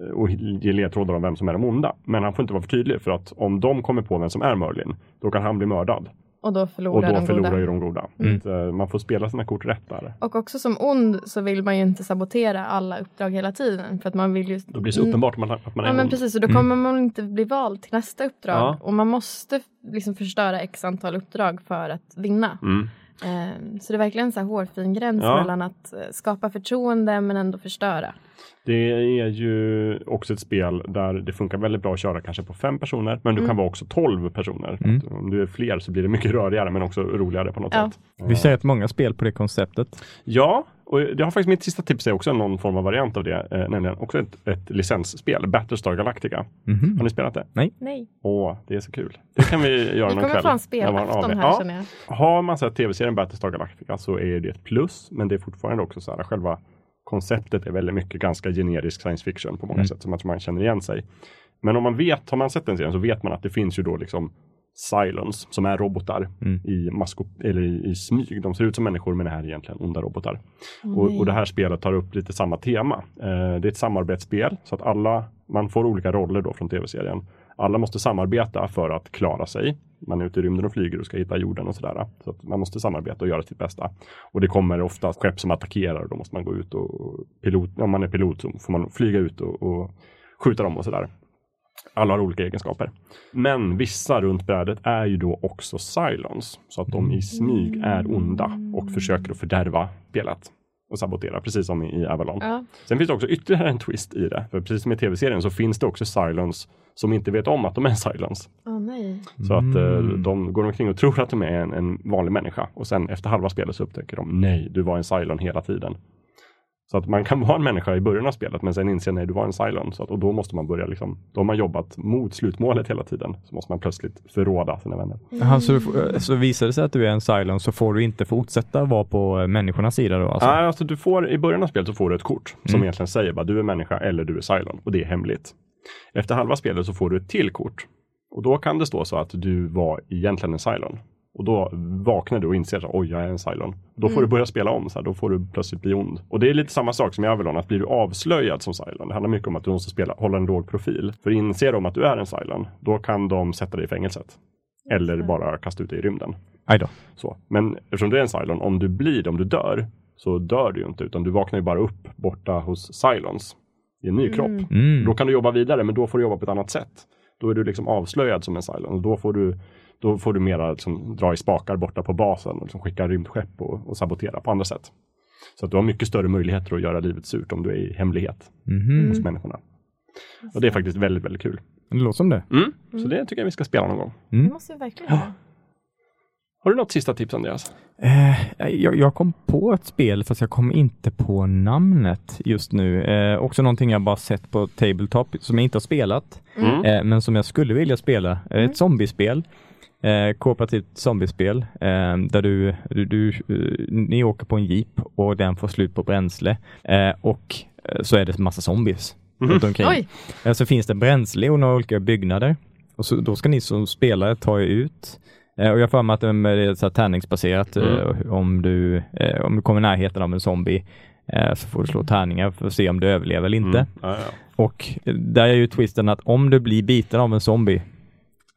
Speaker 5: Eh, och ge ledtrådar om vem som är de onda. Men han får inte vara för tydlig för att om de kommer på vem som är Merlin, då kan han bli mördad
Speaker 7: och då
Speaker 5: Och
Speaker 7: förlorar
Speaker 5: då
Speaker 7: de
Speaker 5: förlorar
Speaker 7: goda.
Speaker 5: ju de goda.
Speaker 6: Mm.
Speaker 5: Så, eh, man får spela sina kort rätt där.
Speaker 7: Och också som ond så vill man ju inte sabotera alla uppdrag hela tiden. För att man vill ju...
Speaker 5: Då blir det så uppenbart att man, att man är
Speaker 7: Ja men
Speaker 5: ond.
Speaker 7: precis, och då
Speaker 6: Mm.
Speaker 7: kommer man inte bli vald till nästa uppdrag.
Speaker 5: Ja.
Speaker 7: Och man måste liksom förstöra x antal uppdrag för att vinna.
Speaker 5: Mm.
Speaker 7: Eh, Så det är verkligen en så här hårfin gräns
Speaker 5: Ja.
Speaker 7: mellan att eh, skapa förtroende men ändå förstöra.
Speaker 5: Det är ju också ett spel där det funkar väldigt bra att köra kanske på fem personer, men du
Speaker 7: Mm.
Speaker 5: kan vara också tolv personer.
Speaker 6: Mm.
Speaker 5: Att Om du är fler så blir det mycket rörigare, men också roligare på något
Speaker 7: Ja.
Speaker 5: sätt.
Speaker 6: Vi ser rätt många spel på det konceptet.
Speaker 5: Ja, och det har faktiskt mitt sista tips är också någon form av variant av det, eh, nämligen också ett, ett licensspel, Battlestar Galactica.
Speaker 6: Mhm.
Speaker 5: Har ni spelat det?
Speaker 7: Nej,
Speaker 5: Åh, det är så kul. Det kan vi göra
Speaker 7: vi
Speaker 5: någon
Speaker 7: kommer
Speaker 5: kväll.
Speaker 7: få en
Speaker 5: när man
Speaker 7: spelafton här
Speaker 5: ja.
Speaker 7: känner jag.
Speaker 5: Har man sett tv-serien Battlestar Galactica så är det ett plus, men det är fortfarande också så här, själva konceptet är väldigt mycket ganska generisk science fiction på många
Speaker 6: Mm.
Speaker 5: sätt, som att man känner igen sig. Men om man vet, har man sett den serien så vet man att det finns ju då liksom Cylons som är robotar
Speaker 6: Mm.
Speaker 5: i, masko eller i, i smyg. De ser ut som människor men är egentligen onda robotar.
Speaker 7: Åh,
Speaker 5: Och, och det här spelet tar upp lite samma tema. Eh, det är ett samarbetsspel så att alla, man får olika roller då från tv-serien. Alla måste samarbeta för att klara sig. Man är ute i rymden och flyger och ska hitta jorden och sådär. Så att man måste samarbeta och göra sitt bästa. Och det kommer ofta skepp som attackerar och då måste man gå ut och pilot, om man är pilot så får man flyga ut och, och skjuta dem och sådär. Alla har olika egenskaper. Men vissa runt brädet är ju då också Cylons. Så att de i smyg är onda och försöker att fördärva spelet. Och sabotera, precis som i Avalon.
Speaker 7: Ja.
Speaker 5: Sen finns det också ytterligare en twist i det. För precis som i tv-serien så finns det också Cylons som inte vet om att de är Cylons.
Speaker 7: Åh nej.
Speaker 5: Så att eh,
Speaker 6: Mm.
Speaker 5: de går omkring och tror att de är en, en vanlig människa. Och sen efter halva spelet så upptäcker de, nej, du var en Cylon hela tiden. Så att man kan vara en människa i början av spelet men sen inse nej du var en Cylon. Så att, och då måste man börja liksom, då har man jobbat mot slutmålet hela tiden. Så måste man plötsligt förråda sina vänner.
Speaker 6: Jaha, så, du så visar det sig att du är en Cylon så får du inte fortsätta vara på eh, människornas sida då? Alltså.
Speaker 5: Nej, alltså du får, i början av spelet så får du ett kort som
Speaker 6: Mm.
Speaker 5: egentligen säger bara du är människa eller du är Cylon och det är hemligt. Efter halva spelet så får du ett till kort och då kan det stå så att du var egentligen en Cylon. Och då vaknar du och inser att oj, jag är en Cylon. Då får du börja spela om, så här, då får du plötsligt bli ond. Och det är lite samma sak som i Avalon, att blir du avslöjad som Cylon, det handlar mycket om att du måste spela, hålla en låg profil. För inser de att du är en Cylon, då kan de sätta dig i fängelset. Eller bara kasta ut dig i rymden.
Speaker 6: Aj då.
Speaker 5: Så. Men eftersom du är en Cylon, om du blir det, om du dör, så dör du ju inte, utan du vaknar ju bara upp borta hos Cylons i en ny kropp.
Speaker 6: Mm.
Speaker 5: Då kan du jobba vidare, men då får du jobba på ett annat sätt. Då är du liksom avslöjad som en Cylon. Och Då får du, då får du mera liksom dra i spakar borta på basen och liksom skicka rymdskepp och, och sabotera på andra sätt. Så att du har mycket större möjligheter att göra livet surt om du är i hemlighet
Speaker 6: Mhm.
Speaker 5: hos människorna. Och det är faktiskt väldigt, väldigt kul.
Speaker 6: Det låter som det.
Speaker 5: Mm. Så det tycker jag vi ska spela någon gång.
Speaker 7: Det måste vi verkligen göra.
Speaker 5: Har du något sista tips Andreas?
Speaker 6: Eh, jag, jag kom på ett spel fast jag kom inte på namnet just nu. Eh, också någonting jag bara sett på Tabletop som jag inte har spelat.
Speaker 5: Mm.
Speaker 6: Eh, men som jag skulle vilja spela. Eh, Ett zombiespel. Eh, kooperativt zombiespel. Eh, där du, du, du eh, ni åker på en jeep och den får slut på bränsle. Eh, och eh, så är det massa zombies runt omkring.
Speaker 7: Oj,
Speaker 6: Eh, Så finns det bränsle och några olika byggnader. Och så, då ska ni som spelare ta er ut. Eh, Och jag för mig att det är så här tärningsbaserat. eh, Om, du, om du kommer i närheten av en zombie så får du slå tärningar för att se om du överlever eller inte.
Speaker 5: Mm. Ja, ja.
Speaker 6: Och där är ju twisten att om du blir biten av en zombie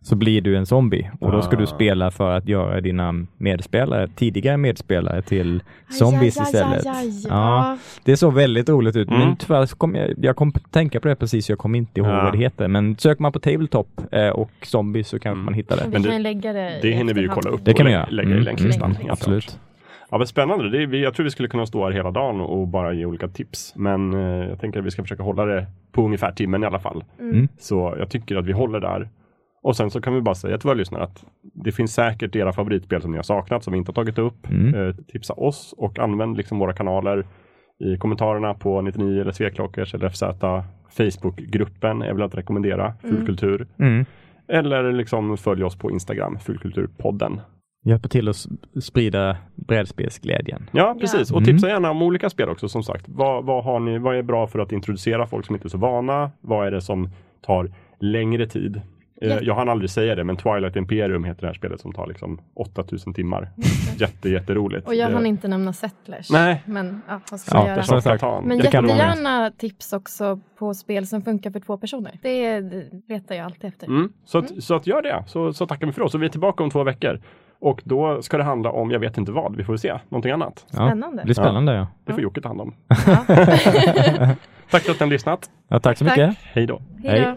Speaker 6: så blir du en zombie och då ska du
Speaker 5: Ah.
Speaker 6: spela för att göra dina medspelare, tidigare medspelare till zombies
Speaker 7: aj, aj,
Speaker 6: istället.
Speaker 7: aj, aj.
Speaker 6: Ja, det såg väldigt roligt ut,
Speaker 5: Mm.
Speaker 6: men tyvärr så kom jag, jag kom tänka på det precis, jag kom inte ihåg
Speaker 5: Ja.
Speaker 6: vad det heter. Men söker man på Tabletop eh, och zombies så kanske
Speaker 5: Mm.
Speaker 6: man hittar det.
Speaker 5: Men
Speaker 7: kan
Speaker 5: det-
Speaker 7: lägga det
Speaker 5: Det
Speaker 7: i
Speaker 5: hinner vi ju kolla upp
Speaker 6: Det kan
Speaker 5: och
Speaker 6: vi
Speaker 5: lä-
Speaker 6: göra.
Speaker 5: lägga i
Speaker 6: Mm,
Speaker 5: länklistan.
Speaker 7: mm,
Speaker 6: Absolut.
Speaker 5: Ja, men spännande. Det är, jag tror vi skulle kunna stå här hela dagen och bara ge olika tips. Men eh, jag tänker att vi ska försöka hålla det på ungefär timmen i alla fall.
Speaker 6: Mm.
Speaker 5: Så jag tycker att vi håller där. Och sen så kan vi bara säga till våra lyssnare att det finns säkert era favoritspel som ni har saknat, som vi inte har tagit upp.
Speaker 6: Mm.
Speaker 5: Eh, tipsa oss och använd liksom våra kanaler i kommentarerna på 99 eller Sveklockers eller FZ. Facebookgruppen är väl att rekommendera, Fulkultur.
Speaker 6: Mm.
Speaker 5: Eller liksom följ oss på Instagram, Fulkulturpodden.
Speaker 6: Hjälper till att sprida brädspelsglädjen.
Speaker 5: Ja, precis. Och
Speaker 6: Mm.
Speaker 5: tipsa gärna om olika spel också som sagt. Vad, vad, har ni, vad är bra för att introducera folk som inte är så vana? Vad är det som tar längre tid?
Speaker 7: Ja.
Speaker 5: Jag hann aldrig säga det, men Twilight Imperium heter det här spelet som tar liksom 8000 timmar. Jätte, jätteroligt.
Speaker 7: Och jag
Speaker 5: Det-
Speaker 7: hann inte nämna Settlers.
Speaker 5: Nej.
Speaker 7: Men ja, vad ska
Speaker 6: Ja,
Speaker 7: jag göra?
Speaker 5: Katan.
Speaker 7: Men jättegärna tips också på spel som funkar för två personer. Det letar jag alltid efter.
Speaker 5: Mm. Så, att, så att gör det, så, så tackar vi för oss. Och vi är tillbaka om två veckor. Och då ska det handla om, jag vet inte vad, vi får se, någonting annat.
Speaker 6: Ja,
Speaker 7: Spännande.
Speaker 6: det blir spännande ja.
Speaker 5: Det får. Jocke ta hand om.
Speaker 7: Ja.
Speaker 5: Tack för att ni har lyssnat.
Speaker 6: ja tack så
Speaker 7: Tack.
Speaker 6: mycket.
Speaker 5: Hej då.
Speaker 7: Hej då.